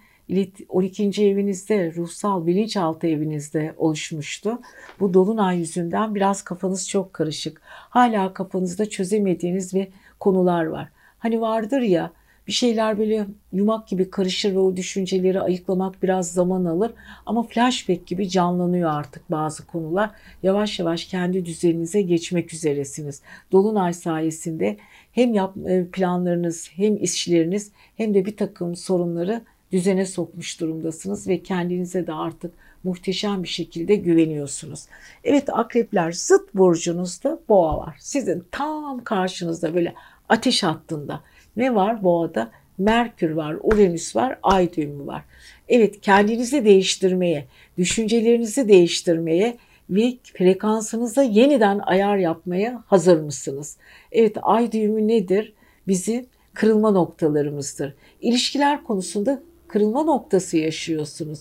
12. evinizde, ruhsal bilinçaltı evinizde oluşmuştu. Bu dolunay yüzünden biraz kafanız çok karışık. Hala kafanızda çözemediğiniz ve konular var. Hani vardır ya bir şeyler böyle yumak gibi karışır ve o düşünceleri ayıklamak biraz zaman alır. Ama flashback gibi canlanıyor artık bazı konular. Yavaş yavaş kendi düzeninize geçmek üzeresiniz. Dolunay sayesinde hem yap, e, planlarınız hem işleriniz hem de bir takım sorunları düzene sokmuş durumdasınız ve kendinize de artık muhteşem bir şekilde güveniyorsunuz. Evet akrepler zıt burcunuzda boğa var. Sizin tam karşınızda böyle ateş hattında ne var boğada? Merkür var, Uranüs var, ay düğümü var. Evet kendinizi değiştirmeye, düşüncelerinizi değiştirmeye ve frekansınıza yeniden ayar yapmaya hazır mısınız? Evet ay düğümü nedir? Bizi kırılma noktalarımızdır. İlişkiler konusunda kırılma noktası yaşıyorsunuz.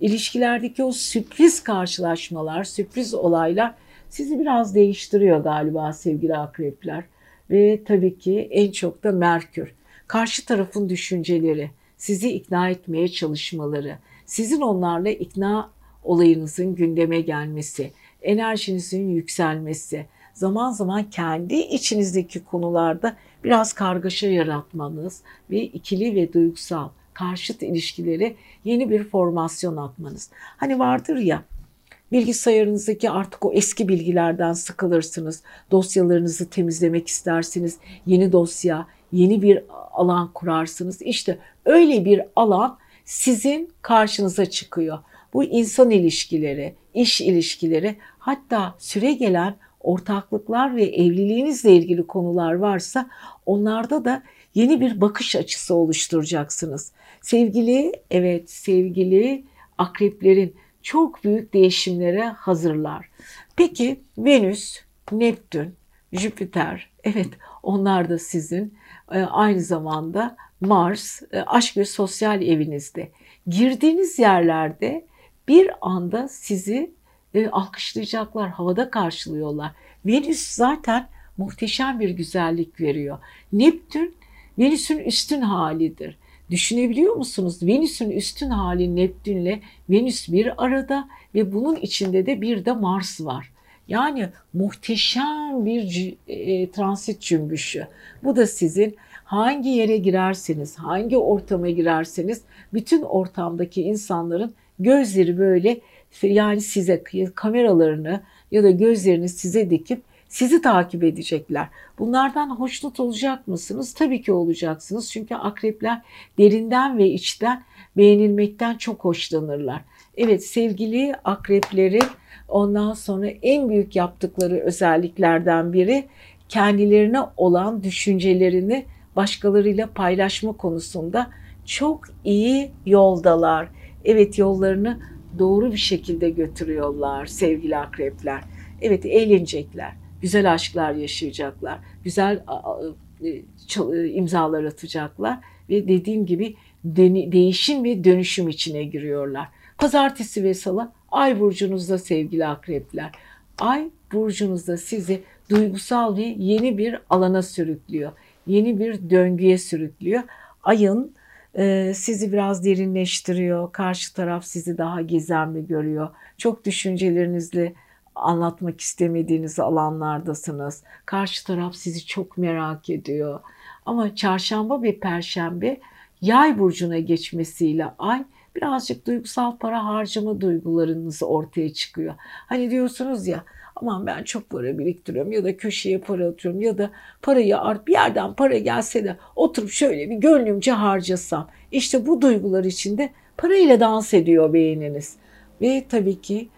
İlişkilerdeki o sürpriz karşılaşmalar, sürpriz olaylar sizi biraz değiştiriyor galiba sevgili akrepler ve tabii ki en çok da Merkür. Karşı tarafın düşünceleri, sizi ikna etmeye çalışmaları, sizin onlarla ikna olayınızın gündeme gelmesi, enerjinizin yükselmesi, zaman zaman kendi içinizdeki konularda biraz kargaşa yaratmanız ve ikili ve duygusal karşıt ilişkileri yeni bir formasyon atmanız. Hani vardır ya Bilgisayarınızdaki artık o eski bilgilerden sıkılırsınız. Dosyalarınızı temizlemek istersiniz. Yeni dosya, yeni bir alan kurarsınız. İşte öyle bir alan sizin karşınıza çıkıyor. Bu insan ilişkileri, iş ilişkileri, hatta süre gelen ortaklıklar ve evliliğinizle ilgili konular varsa onlarda da yeni bir bakış açısı oluşturacaksınız. Sevgili, evet sevgili akreplerin çok büyük değişimlere hazırlar. Peki Venüs, Neptün, Jüpiter, evet onlar da sizin e, aynı zamanda Mars, e, aşk ve sosyal evinizde. Girdiğiniz yerlerde bir anda sizi e, alkışlayacaklar, havada karşılıyorlar. Venüs zaten muhteşem bir güzellik veriyor. Neptün Venüs'ün üstün halidir. Düşünebiliyor musunuz? Venüs'ün üstün hali Neptün'le Venüs bir arada ve bunun içinde de bir de Mars var. Yani muhteşem bir e, transit cümbüşü. Bu da sizin hangi yere girerseniz, hangi ortama girerseniz bütün ortamdaki insanların gözleri böyle yani size kameralarını ya da gözlerini size dikip sizi takip edecekler. Bunlardan hoşnut olacak mısınız? Tabii ki olacaksınız. Çünkü akrepler derinden ve içten beğenilmekten çok hoşlanırlar. Evet sevgili akreplerin ondan sonra en büyük yaptıkları özelliklerden biri kendilerine olan düşüncelerini başkalarıyla paylaşma konusunda çok iyi yoldalar. Evet yollarını doğru bir şekilde götürüyorlar sevgili akrepler. Evet eğlenecekler, güzel aşklar yaşayacaklar, güzel e, e, imzalar atacaklar ve dediğim gibi değişim ve dönüşüm içine giriyorlar. Pazartesi ve salı ay burcunuzda sevgili akrepler. Ay burcunuzda sizi duygusal ve yeni bir alana sürüklüyor. Yeni bir döngüye sürüklüyor. Ayın e, sizi biraz derinleştiriyor. Karşı taraf sizi daha gizemli görüyor. Çok düşüncelerinizle anlatmak istemediğiniz alanlardasınız. Karşı taraf sizi çok merak ediyor. Ama çarşamba ve perşembe yay burcuna geçmesiyle ay birazcık duygusal para harcama duygularınız ortaya çıkıyor. Hani diyorsunuz ya aman ben çok para biriktiriyorum ya da köşeye para atıyorum ya da parayı art bir yerden para gelse de oturup şöyle bir gönlümce harcasam. İşte bu duygular içinde parayla dans ediyor beyniniz. Ve tabii ki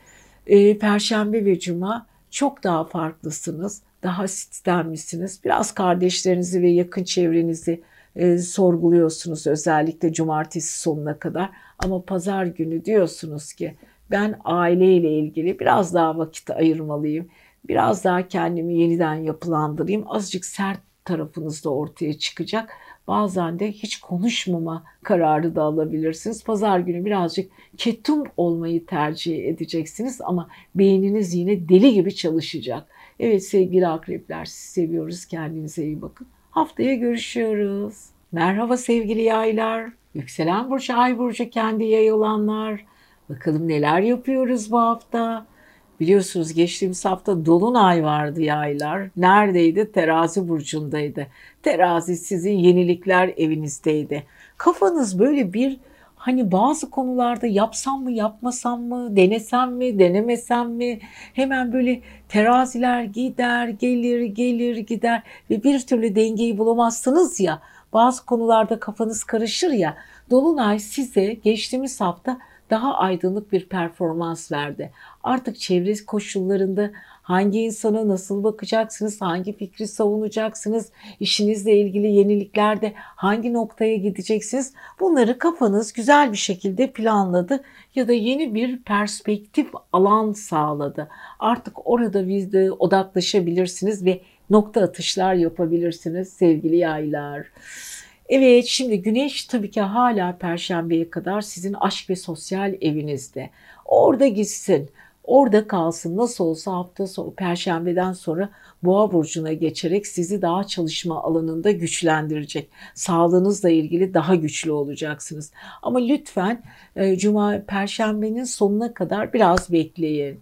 e, Perşembe ve Cuma çok daha farklısınız. Daha sistemlisiniz. Biraz kardeşlerinizi ve yakın çevrenizi e, sorguluyorsunuz özellikle cumartesi sonuna kadar. Ama pazar günü diyorsunuz ki ben aileyle ilgili biraz daha vakit ayırmalıyım. Biraz daha kendimi yeniden yapılandırayım. Azıcık sert tarafınız da ortaya çıkacak. Bazen de hiç konuşmama kararı da alabilirsiniz. Pazar günü birazcık ketum olmayı tercih edeceksiniz ama beyniniz yine deli gibi çalışacak. Evet sevgili akrepler sizi seviyoruz. Kendinize iyi bakın. Haftaya görüşüyoruz. Merhaba sevgili yaylar. Yükselen burcu, ay burcu kendi yay olanlar. Bakalım neler yapıyoruz bu hafta. Biliyorsunuz geçtiğimiz hafta dolunay vardı yaylar. Neredeydi? Terazi burcundaydı. Terazi sizin yenilikler evinizdeydi. Kafanız böyle bir hani bazı konularda yapsam mı yapmasam mı denesem mi denemesem mi hemen böyle teraziler gider gelir gelir gider ve bir türlü dengeyi bulamazsınız ya bazı konularda kafanız karışır ya Dolunay size geçtiğimiz hafta daha aydınlık bir performans verdi. Artık çevre koşullarında hangi insana nasıl bakacaksınız, hangi fikri savunacaksınız, işinizle ilgili yeniliklerde hangi noktaya gideceksiniz bunları kafanız güzel bir şekilde planladı ya da yeni bir perspektif alan sağladı. Artık orada bizde odaklaşabilirsiniz ve nokta atışlar yapabilirsiniz sevgili yaylar. Evet şimdi güneş tabii ki hala perşembeye kadar sizin aşk ve sosyal evinizde. Orada gitsin. Orada kalsın. Nasıl olsa hafta sonu perşembeden sonra Boğa burcuna geçerek sizi daha çalışma alanında güçlendirecek. Sağlığınızla ilgili daha güçlü olacaksınız. Ama lütfen e, cuma perşembenin sonuna kadar biraz bekleyin.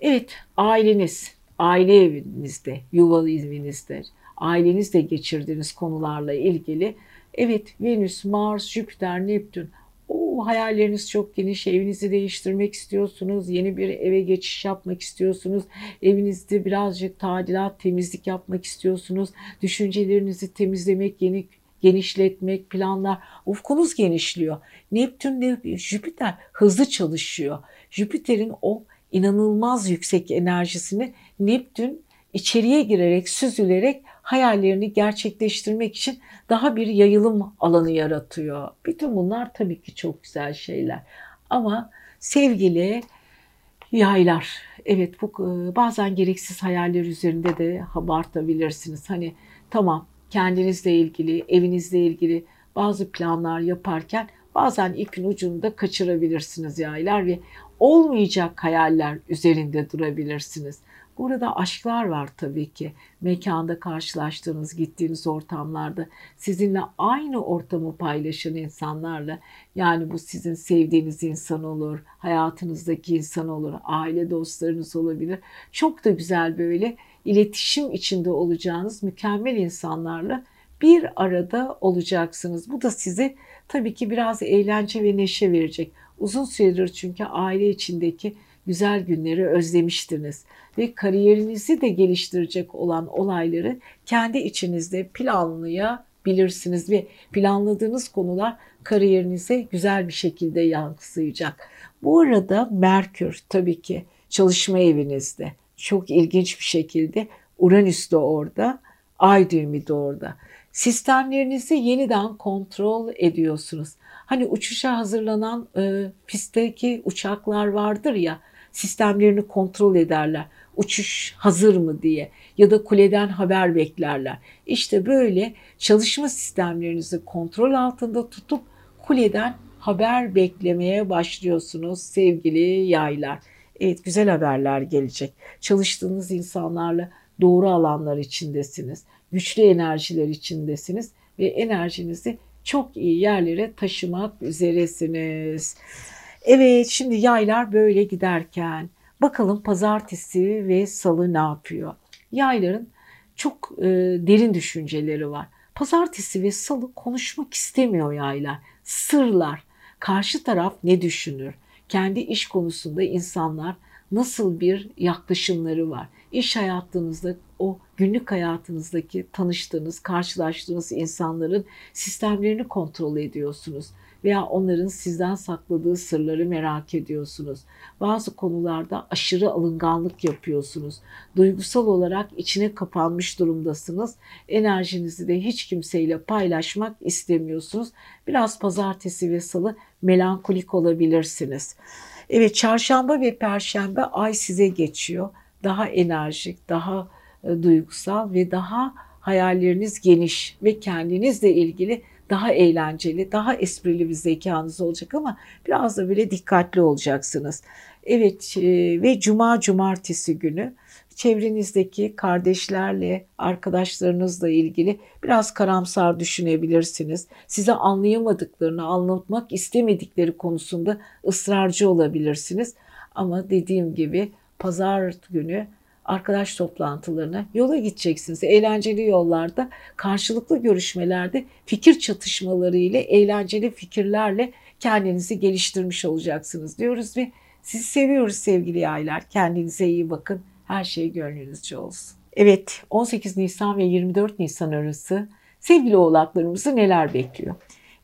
Evet, aileniz, aile evinizde, yuvalı evinizde, ailenizle geçirdiğiniz konularla ilgili Evet Venüs, Mars, Jüpiter, Neptün o hayalleriniz çok geniş. Evinizi değiştirmek istiyorsunuz. Yeni bir eve geçiş yapmak istiyorsunuz. Evinizde birazcık tadilat, temizlik yapmak istiyorsunuz. Düşüncelerinizi temizlemek, yeni genişletmek, planlar. Ufkunuz genişliyor. Neptün ve Jüpiter hızlı çalışıyor. Jüpiter'in o inanılmaz yüksek enerjisini Neptün içeriye girerek, süzülerek hayallerini gerçekleştirmek için daha bir yayılım alanı yaratıyor. Bütün bunlar tabii ki çok güzel şeyler. Ama sevgili yaylar, evet bu e, bazen gereksiz hayaller üzerinde de abartabilirsiniz. Hani tamam kendinizle ilgili, evinizle ilgili bazı planlar yaparken bazen ipin ucunu da kaçırabilirsiniz yaylar ve olmayacak hayaller üzerinde durabilirsiniz. Burada aşklar var tabii ki. Mekanda karşılaştığınız, gittiğiniz ortamlarda sizinle aynı ortamı paylaşan insanlarla yani bu sizin sevdiğiniz insan olur, hayatınızdaki insan olur, aile dostlarınız olabilir. Çok da güzel böyle iletişim içinde olacağınız mükemmel insanlarla bir arada olacaksınız. Bu da size tabii ki biraz eğlence ve neşe verecek. Uzun süredir çünkü aile içindeki güzel günleri özlemiştiniz ve kariyerinizi de geliştirecek olan olayları kendi içinizde planlayabilirsiniz ve planladığınız konular kariyerinize güzel bir şekilde yansıyacak. Bu arada Merkür tabii ki çalışma evinizde çok ilginç bir şekilde Uranüs de orada, Ay düğümü de orada. Sistemlerinizi yeniden kontrol ediyorsunuz. Hani uçuşa hazırlanan e, pistteki uçaklar vardır ya, sistemlerini kontrol ederler. Uçuş hazır mı diye ya da kuleden haber beklerler. İşte böyle çalışma sistemlerinizi kontrol altında tutup kuleden haber beklemeye başlıyorsunuz sevgili yaylar. Evet güzel haberler gelecek. Çalıştığınız insanlarla doğru alanlar içindesiniz. Güçlü enerjiler içindesiniz ve enerjinizi çok iyi yerlere taşımak üzeresiniz. Evet şimdi yaylar böyle giderken bakalım pazartesi ve salı ne yapıyor? Yayların çok e, derin düşünceleri var. Pazartesi ve salı konuşmak istemiyor yaylar. Sırlar. Karşı taraf ne düşünür? Kendi iş konusunda insanlar nasıl bir yaklaşımları var? İş hayatınızda o günlük hayatınızdaki tanıştığınız, karşılaştığınız insanların sistemlerini kontrol ediyorsunuz veya onların sizden sakladığı sırları merak ediyorsunuz. Bazı konularda aşırı alınganlık yapıyorsunuz. Duygusal olarak içine kapanmış durumdasınız. Enerjinizi de hiç kimseyle paylaşmak istemiyorsunuz. Biraz pazartesi ve salı melankolik olabilirsiniz. Evet çarşamba ve perşembe ay size geçiyor. Daha enerjik, daha e, duygusal ve daha hayalleriniz geniş ve kendinizle ilgili daha eğlenceli, daha esprili bir zekanız olacak ama biraz da böyle dikkatli olacaksınız. Evet e, ve cuma cumartesi günü çevrenizdeki kardeşlerle, arkadaşlarınızla ilgili biraz karamsar düşünebilirsiniz. Size anlayamadıklarını, anlatmak istemedikleri konusunda ısrarcı olabilirsiniz. Ama dediğim gibi pazar günü arkadaş toplantılarına yola gideceksiniz. Eğlenceli yollarda, karşılıklı görüşmelerde fikir çatışmaları ile eğlenceli fikirlerle kendinizi geliştirmiş olacaksınız diyoruz ve sizi seviyoruz sevgili yaylar. Kendinize iyi bakın. Her şey gönlünüzce olsun. Evet 18 Nisan ve 24 Nisan arası sevgili oğlaklarımızı neler bekliyor?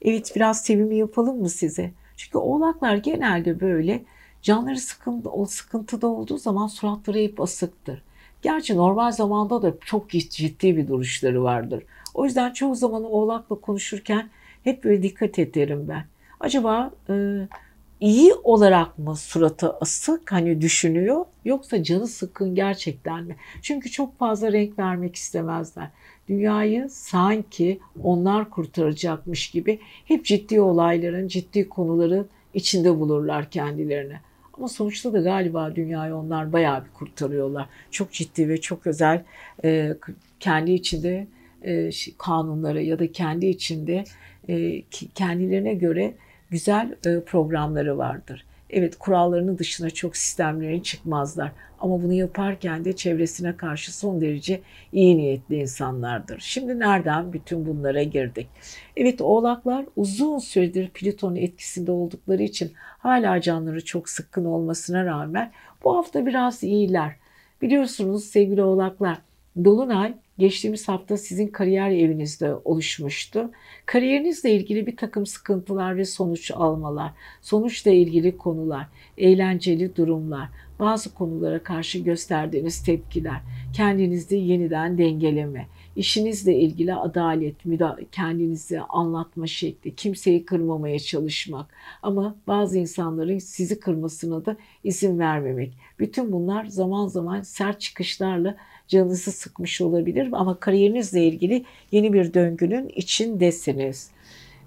Evet biraz sevimi yapalım mı size? Çünkü oğlaklar genelde böyle canları sıkıntı, o sıkıntıda olduğu zaman suratları hep asıktır. Gerçi normal zamanda da çok ciddi bir duruşları vardır. O yüzden çoğu zaman oğlakla konuşurken hep böyle dikkat ederim ben. Acaba e, iyi olarak mı suratı asık hani düşünüyor yoksa canı sıkın gerçekten mi? Çünkü çok fazla renk vermek istemezler. Dünyayı sanki onlar kurtaracakmış gibi hep ciddi olayların, ciddi konuların içinde bulurlar kendilerini. Ama sonuçta da galiba dünyayı onlar bayağı bir kurtarıyorlar. Çok ciddi ve çok özel e, kendi içinde e, kanunları ya da kendi içinde e, kendilerine göre güzel e, programları vardır. Evet kurallarının dışına çok sistemlerin çıkmazlar. Ama bunu yaparken de çevresine karşı son derece iyi niyetli insanlardır. Şimdi nereden bütün bunlara girdik? Evet oğlaklar uzun süredir Plüton'un etkisinde oldukları için hala canları çok sıkkın olmasına rağmen bu hafta biraz iyiler. Biliyorsunuz sevgili oğlaklar Dolunay geçtiğimiz hafta sizin kariyer evinizde oluşmuştu. Kariyerinizle ilgili bir takım sıkıntılar ve sonuç almalar, sonuçla ilgili konular, eğlenceli durumlar, bazı konulara karşı gösterdiğiniz tepkiler, kendinizi yeniden dengeleme, işinizle ilgili adalet, kendinizi anlatma şekli, kimseyi kırmamaya çalışmak ama bazı insanların sizi kırmasına da izin vermemek. Bütün bunlar zaman zaman sert çıkışlarla canınızı sıkmış olabilir ama kariyerinizle ilgili yeni bir döngünün içindesiniz.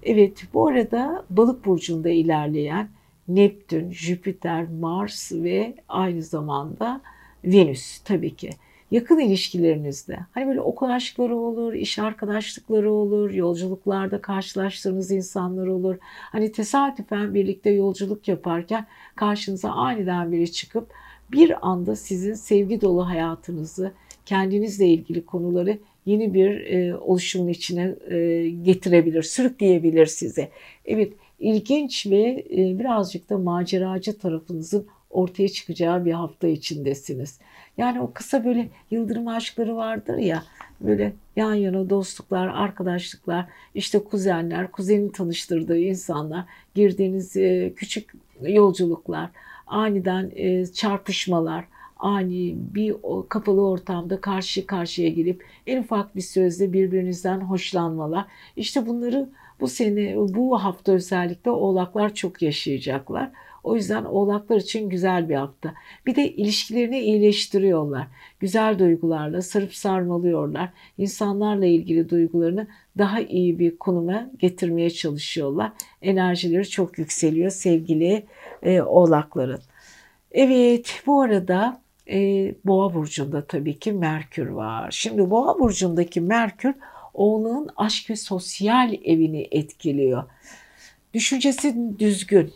Evet bu arada balık burcunda ilerleyen Neptün, Jüpiter, Mars ve aynı zamanda Venüs tabii ki. Yakın ilişkilerinizde hani böyle okul aşkları olur, iş arkadaşlıkları olur, yolculuklarda karşılaştığınız insanlar olur. Hani tesadüfen birlikte yolculuk yaparken karşınıza aniden biri çıkıp bir anda sizin sevgi dolu hayatınızı, kendinizle ilgili konuları yeni bir e, oluşumun içine e, getirebilir, sürükleyebilir size. Evet, ilginç ve e, birazcık da maceracı tarafınızın ortaya çıkacağı bir hafta içindesiniz. Yani o kısa böyle yıldırım aşkları vardır ya böyle yan yana dostluklar, arkadaşlıklar, işte kuzenler, kuzenin tanıştırdığı insanlar, girdiğiniz e, küçük yolculuklar, aniden e, çarpışmalar, ani bir kapalı ortamda karşı karşıya gelip en ufak bir sözle birbirinizden hoşlanmalar. İşte bunları bu sene, bu hafta özellikle oğlaklar çok yaşayacaklar. O yüzden oğlaklar için güzel bir hafta. Bir de ilişkilerini iyileştiriyorlar. Güzel duygularla sarıp sarmalıyorlar. İnsanlarla ilgili duygularını daha iyi bir konuma getirmeye çalışıyorlar. Enerjileri çok yükseliyor sevgili e, oğlakların. Evet bu arada e, Boğa burcunda tabii ki Merkür var. Şimdi Boğa burcundaki Merkür oğlunun aşk ve sosyal evini etkiliyor. Düşüncesi düzgün,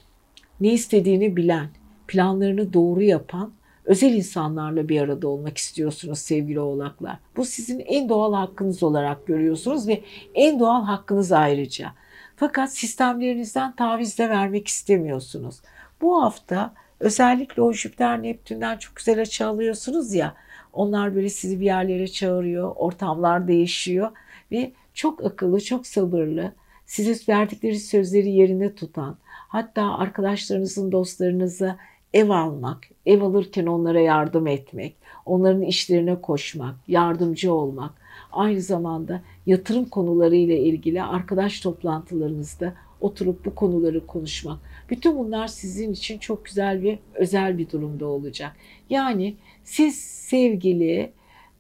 ne istediğini bilen, planlarını doğru yapan özel insanlarla bir arada olmak istiyorsunuz sevgili oğlaklar. Bu sizin en doğal hakkınız olarak görüyorsunuz ve en doğal hakkınız ayrıca. Fakat sistemlerinizden taviz de vermek istemiyorsunuz. Bu hafta özellikle o Jüpiter Neptün'den çok güzel açı alıyorsunuz ya. Onlar böyle sizi bir yerlere çağırıyor, ortamlar değişiyor ve çok akıllı, çok sabırlı, size verdikleri sözleri yerine tutan, hatta arkadaşlarınızın, dostlarınıza ev almak, ev alırken onlara yardım etmek, onların işlerine koşmak, yardımcı olmak, aynı zamanda yatırım konuları ile ilgili arkadaş toplantılarınızda oturup bu konuları konuşmak. Bütün bunlar sizin için çok güzel ve özel bir durumda olacak. Yani siz sevgili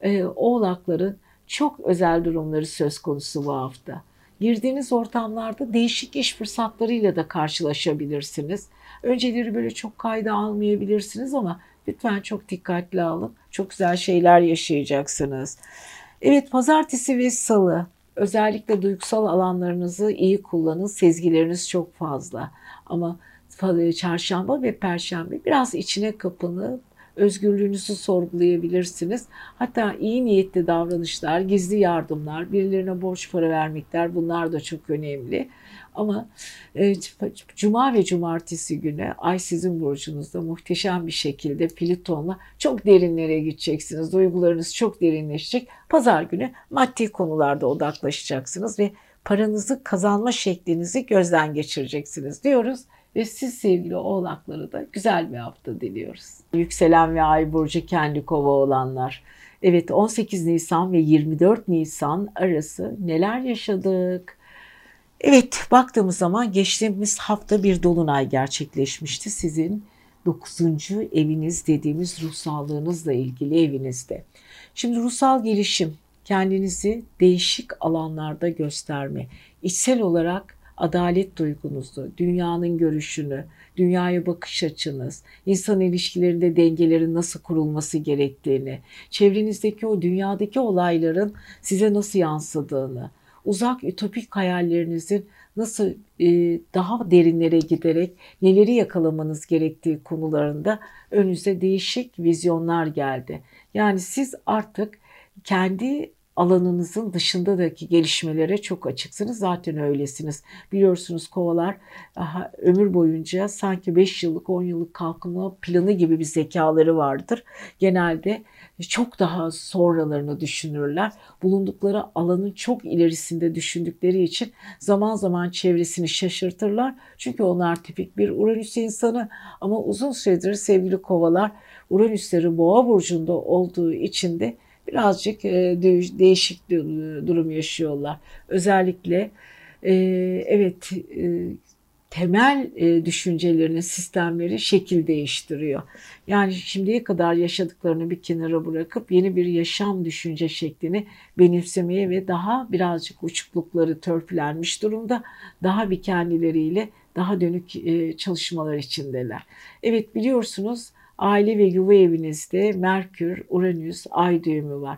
e, oğlakların çok özel durumları söz konusu bu hafta. Girdiğiniz ortamlarda değişik iş fırsatlarıyla da karşılaşabilirsiniz. Önceleri böyle çok kayda almayabilirsiniz ama lütfen çok dikkatli alın. Çok güzel şeyler yaşayacaksınız. Evet pazartesi ve salı özellikle duygusal alanlarınızı iyi kullanın. Sezgileriniz çok fazla. Ama çarşamba ve perşembe biraz içine kapınıp özgürlüğünüzü sorgulayabilirsiniz. Hatta iyi niyetli davranışlar, gizli yardımlar, birilerine borç para vermekler bunlar da çok önemli. Ama e, cuma ve cumartesi günü ay sizin burcunuzda muhteşem bir şekilde Plüton'la çok derinlere gideceksiniz. Duygularınız çok derinleşecek. Pazar günü maddi konularda odaklaşacaksınız ve paranızı kazanma şeklinizi gözden geçireceksiniz diyoruz ve siz sevgili oğlakları da güzel bir hafta diliyoruz. Yükselen ve ay burcu kendi kova olanlar. Evet 18 Nisan ve 24 Nisan arası neler yaşadık? Evet baktığımız zaman geçtiğimiz hafta bir dolunay gerçekleşmişti sizin 9. eviniz dediğimiz ruh sağlığınızla ilgili evinizde. Şimdi ruhsal gelişim, kendinizi değişik alanlarda gösterme, içsel olarak adalet duygunuzu, dünyanın görüşünü, dünyaya bakış açınız, insan ilişkilerinde dengelerin nasıl kurulması gerektiğini, çevrenizdeki o dünyadaki olayların size nasıl yansıdığını, uzak ütopik hayallerinizin nasıl e, daha derinlere giderek neleri yakalamanız gerektiği konularında önünüze değişik vizyonlar geldi. Yani siz artık kendi alanınızın dışındaki gelişmelere çok açıksınız. Zaten öylesiniz. Biliyorsunuz kovalar aha, ömür boyunca sanki 5 yıllık 10 yıllık kalkınma planı gibi bir zekaları vardır. Genelde çok daha sonralarını düşünürler. Bulundukları alanın çok ilerisinde düşündükleri için zaman zaman çevresini şaşırtırlar. Çünkü onlar tipik bir Uranüs insanı ama uzun süredir sevgili kovalar Uranüsleri boğa burcunda olduğu için de birazcık e, değişik durum yaşıyorlar. Özellikle e, evet e, temel düşüncelerinin sistemleri şekil değiştiriyor. Yani şimdiye kadar yaşadıklarını bir kenara bırakıp yeni bir yaşam düşünce şeklini benimsemeye ve daha birazcık uçuklukları törpülenmiş durumda. Daha bir kendileriyle daha dönük çalışmalar içindeler. Evet biliyorsunuz aile ve yuva evinizde Merkür, Uranüs, Ay düğümü var.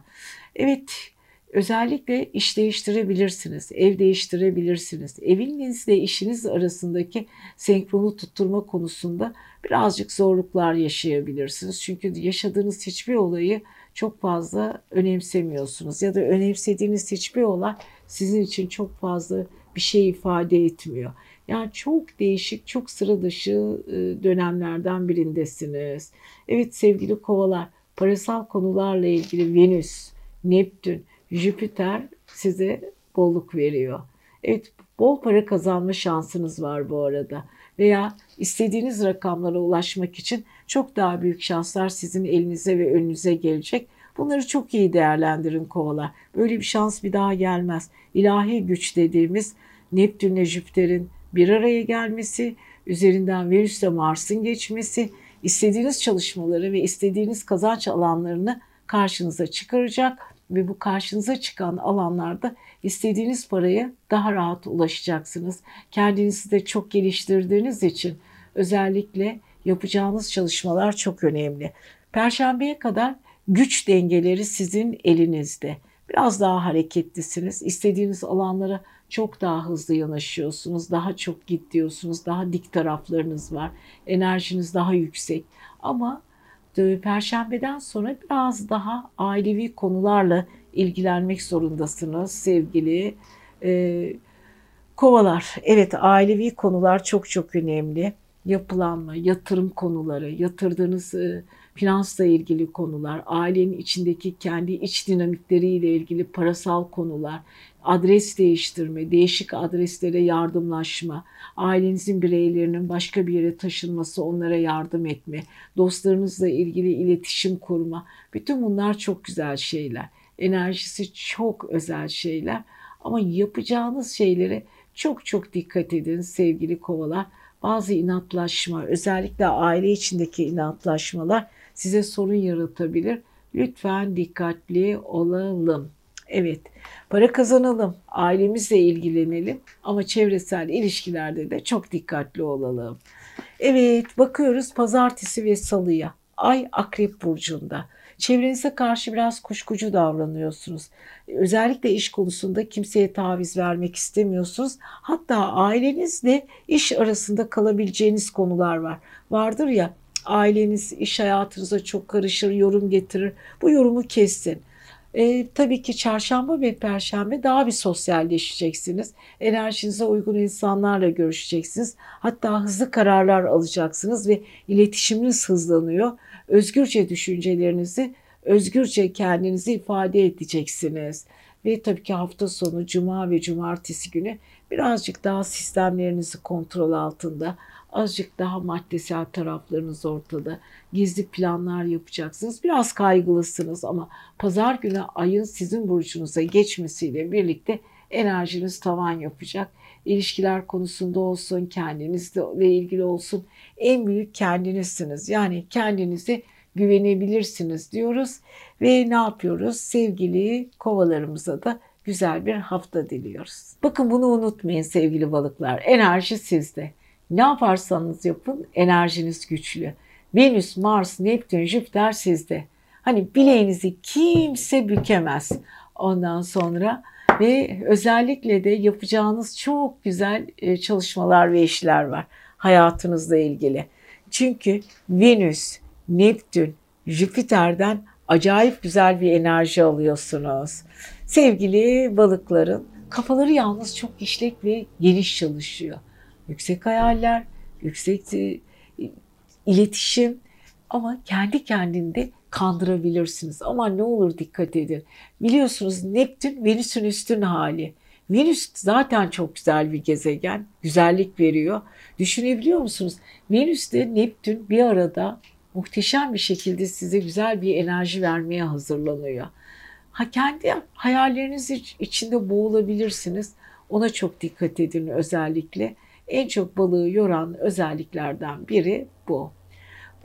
Evet, özellikle iş değiştirebilirsiniz, ev değiştirebilirsiniz. Evinizle işiniz arasındaki senkronu tutturma konusunda birazcık zorluklar yaşayabilirsiniz. Çünkü yaşadığınız hiçbir olayı çok fazla önemsemiyorsunuz ya da önemsediğiniz hiçbir olay sizin için çok fazla bir şey ifade etmiyor. Yani çok değişik, çok sıra dışı e, dönemlerden birindesiniz. Evet sevgili kovalar, parasal konularla ilgili Venüs, Neptün, Jüpiter size bolluk veriyor. Evet bol para kazanma şansınız var bu arada. Veya istediğiniz rakamlara ulaşmak için çok daha büyük şanslar sizin elinize ve önünüze gelecek. Bunları çok iyi değerlendirin kovalar. Böyle bir şans bir daha gelmez. İlahi güç dediğimiz Neptün ile Jüpiter'in bir araya gelmesi, üzerinden Venüs ile Mars'ın geçmesi, istediğiniz çalışmaları ve istediğiniz kazanç alanlarını karşınıza çıkaracak ve bu karşınıza çıkan alanlarda istediğiniz paraya daha rahat ulaşacaksınız. Kendinizi de çok geliştirdiğiniz için özellikle yapacağınız çalışmalar çok önemli. Perşembeye kadar güç dengeleri sizin elinizde. Biraz daha hareketlisiniz. İstediğiniz alanlara çok daha hızlı yanaşıyorsunuz. Daha çok gidiyorsunuz. Daha dik taraflarınız var. Enerjiniz daha yüksek. Ama Perşembeden sonra biraz daha ailevi konularla ilgilenmek zorundasınız sevgili e, kovalar. Evet ailevi konular çok çok önemli. Yapılanma, yatırım konuları, yatırdığınız e, finansla ilgili konular, ailenin içindeki kendi iç dinamikleriyle ilgili parasal konular, adres değiştirme, değişik adreslere yardımlaşma, ailenizin bireylerinin başka bir yere taşınması, onlara yardım etme, dostlarınızla ilgili iletişim kurma. Bütün bunlar çok güzel şeyler. Enerjisi çok özel şeyler. Ama yapacağınız şeylere çok çok dikkat edin sevgili kovalar. Bazı inatlaşma, özellikle aile içindeki inatlaşmalar size sorun yaratabilir. Lütfen dikkatli olalım. Evet, para kazanalım, ailemizle ilgilenelim ama çevresel ilişkilerde de çok dikkatli olalım. Evet, bakıyoruz pazartesi ve salıya. Ay Akrep burcunda. Çevrenize karşı biraz kuşkucu davranıyorsunuz. Özellikle iş konusunda kimseye taviz vermek istemiyorsunuz. Hatta ailenizle iş arasında kalabileceğiniz konular var. Vardır ya aileniz iş hayatınıza çok karışır, yorum getirir. Bu yorumu kessin. E, tabii ki çarşamba ve perşembe daha bir sosyalleşeceksiniz. Enerjinize uygun insanlarla görüşeceksiniz. Hatta hızlı kararlar alacaksınız ve iletişiminiz hızlanıyor. Özgürce düşüncelerinizi, özgürce kendinizi ifade edeceksiniz. Ve tabii ki hafta sonu, cuma ve cumartesi günü birazcık daha sistemlerinizi kontrol altında, azıcık daha maddesel taraflarınız ortada. Gizli planlar yapacaksınız. Biraz kaygılısınız ama pazar günü ayın sizin burcunuza geçmesiyle birlikte enerjiniz tavan yapacak. İlişkiler konusunda olsun, kendinizle ilgili olsun. En büyük kendinizsiniz. Yani kendinizi güvenebilirsiniz diyoruz. Ve ne yapıyoruz? Sevgili kovalarımıza da güzel bir hafta diliyoruz. Bakın bunu unutmayın sevgili balıklar. Enerji sizde. Ne yaparsanız yapın enerjiniz güçlü. Venüs, Mars, Neptün, Jüpiter sizde. Hani bileğinizi kimse bükemez. Ondan sonra ve özellikle de yapacağınız çok güzel e, çalışmalar ve işler var hayatınızla ilgili. Çünkü Venüs, Neptün, Jüpiter'den acayip güzel bir enerji alıyorsunuz. Sevgili balıkların kafaları yalnız çok işlek ve geniş çalışıyor yüksek hayaller, yüksek e, iletişim ama kendi kendinde kandırabilirsiniz. Ama ne olur dikkat edin. Biliyorsunuz Neptün Venüs'ün üstün hali. Venüs zaten çok güzel bir gezegen. Güzellik veriyor. Düşünebiliyor musunuz? Venüs ile Neptün bir arada muhteşem bir şekilde size güzel bir enerji vermeye hazırlanıyor. Ha kendi hayalleriniz içinde boğulabilirsiniz. Ona çok dikkat edin özellikle en çok balığı yoran özelliklerden biri bu.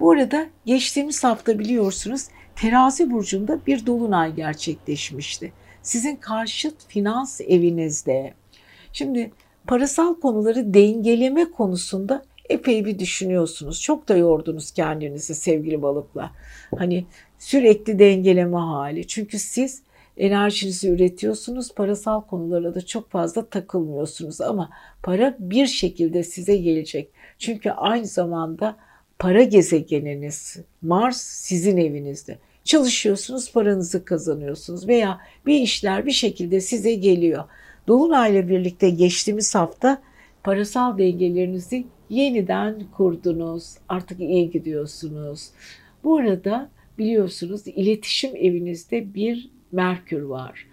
Bu arada geçtiğimiz hafta biliyorsunuz terazi burcunda bir dolunay gerçekleşmişti. Sizin karşıt finans evinizde. Şimdi parasal konuları dengeleme konusunda epey bir düşünüyorsunuz. Çok da yordunuz kendinizi sevgili balıklar. Hani sürekli dengeleme hali. Çünkü siz enerjinizi üretiyorsunuz. Parasal konulara da çok fazla takılmıyorsunuz ama para bir şekilde size gelecek. Çünkü aynı zamanda para gezegeniniz Mars sizin evinizde. Çalışıyorsunuz, paranızı kazanıyorsunuz veya bir işler bir şekilde size geliyor. Dolunay'la birlikte geçtiğimiz hafta parasal dengelerinizi yeniden kurdunuz. Artık iyi gidiyorsunuz. Bu arada biliyorsunuz iletişim evinizde bir Merkür var.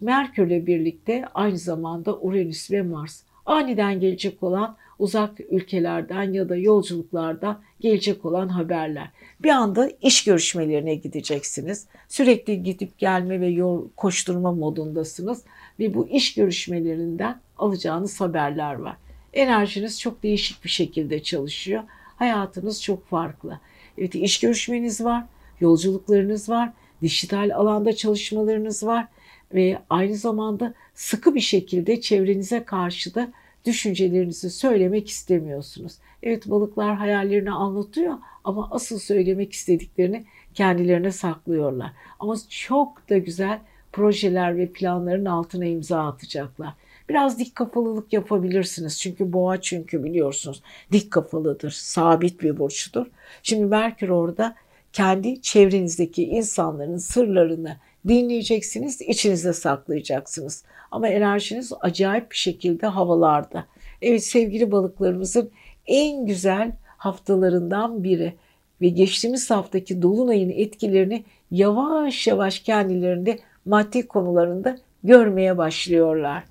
Merkürle birlikte aynı zamanda Uranüs ve Mars. Aniden gelecek olan uzak ülkelerden ya da yolculuklarda gelecek olan haberler. Bir anda iş görüşmelerine gideceksiniz. Sürekli gidip gelme ve yol koşturma modundasınız ve bu iş görüşmelerinden alacağınız haberler var. Enerjiniz çok değişik bir şekilde çalışıyor. Hayatınız çok farklı. Evet iş görüşmeniz var, yolculuklarınız var, dijital alanda çalışmalarınız var ve aynı zamanda sıkı bir şekilde çevrenize karşı da düşüncelerinizi söylemek istemiyorsunuz. Evet balıklar hayallerini anlatıyor ama asıl söylemek istediklerini kendilerine saklıyorlar. Ama çok da güzel projeler ve planların altına imza atacaklar. Biraz dik kafalılık yapabilirsiniz. Çünkü boğa çünkü biliyorsunuz dik kafalıdır, sabit bir burçtur. Şimdi Merkür orada kendi çevrenizdeki insanların sırlarını dinleyeceksiniz, içinizde saklayacaksınız. Ama enerjiniz acayip bir şekilde havalarda. Evet sevgili balıklarımızın en güzel haftalarından biri ve geçtiğimiz haftaki dolunayın etkilerini yavaş yavaş kendilerinde maddi konularında görmeye başlıyorlar.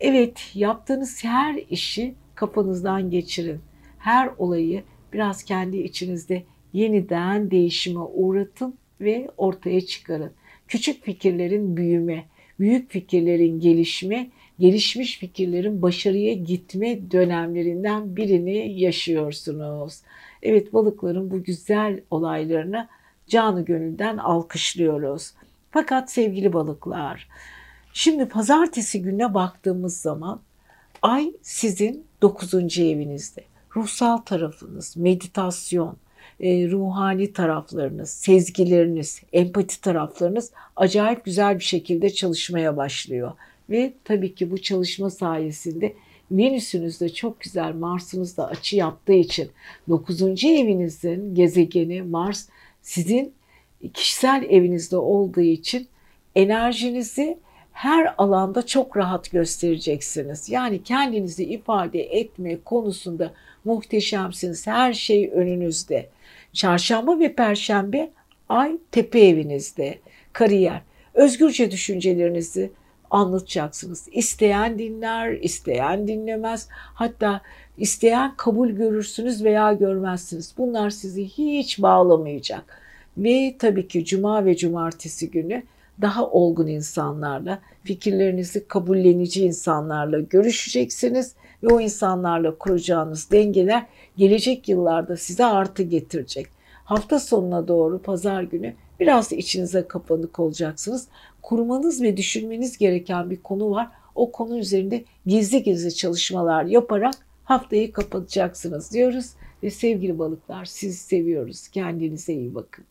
Evet, yaptığınız her işi kafanızdan geçirin. Her olayı biraz kendi içinizde yeniden değişime uğratın ve ortaya çıkarın. Küçük fikirlerin büyüme, büyük fikirlerin gelişme, gelişmiş fikirlerin başarıya gitme dönemlerinden birini yaşıyorsunuz. Evet balıkların bu güzel olaylarını canı gönülden alkışlıyoruz. Fakat sevgili balıklar, şimdi pazartesi gününe baktığımız zaman ay sizin 9. evinizde. Ruhsal tarafınız, meditasyon, e, ruhani taraflarınız, sezgileriniz, empati taraflarınız acayip güzel bir şekilde çalışmaya başlıyor. Ve tabii ki bu çalışma sayesinde Venüs'ünüz de çok güzel, Mars'ınız da açı yaptığı için 9. evinizin gezegeni Mars sizin kişisel evinizde olduğu için enerjinizi her alanda çok rahat göstereceksiniz. Yani kendinizi ifade etme konusunda muhteşemsiniz. Her şey önünüzde. Çarşamba ve perşembe ay tepe evinizde. Kariyer. Özgürce düşüncelerinizi anlatacaksınız. İsteyen dinler, isteyen dinlemez. Hatta isteyen kabul görürsünüz veya görmezsiniz. Bunlar sizi hiç bağlamayacak. Ve tabii ki cuma ve cumartesi günü daha olgun insanlarla, fikirlerinizi kabullenici insanlarla görüşeceksiniz ve o insanlarla kuracağınız dengeler gelecek yıllarda size artı getirecek. Hafta sonuna doğru pazar günü biraz da içinize kapanık olacaksınız. Kurmanız ve düşünmeniz gereken bir konu var. O konu üzerinde gizli gizli çalışmalar yaparak haftayı kapatacaksınız diyoruz. Ve sevgili balıklar sizi seviyoruz. Kendinize iyi bakın.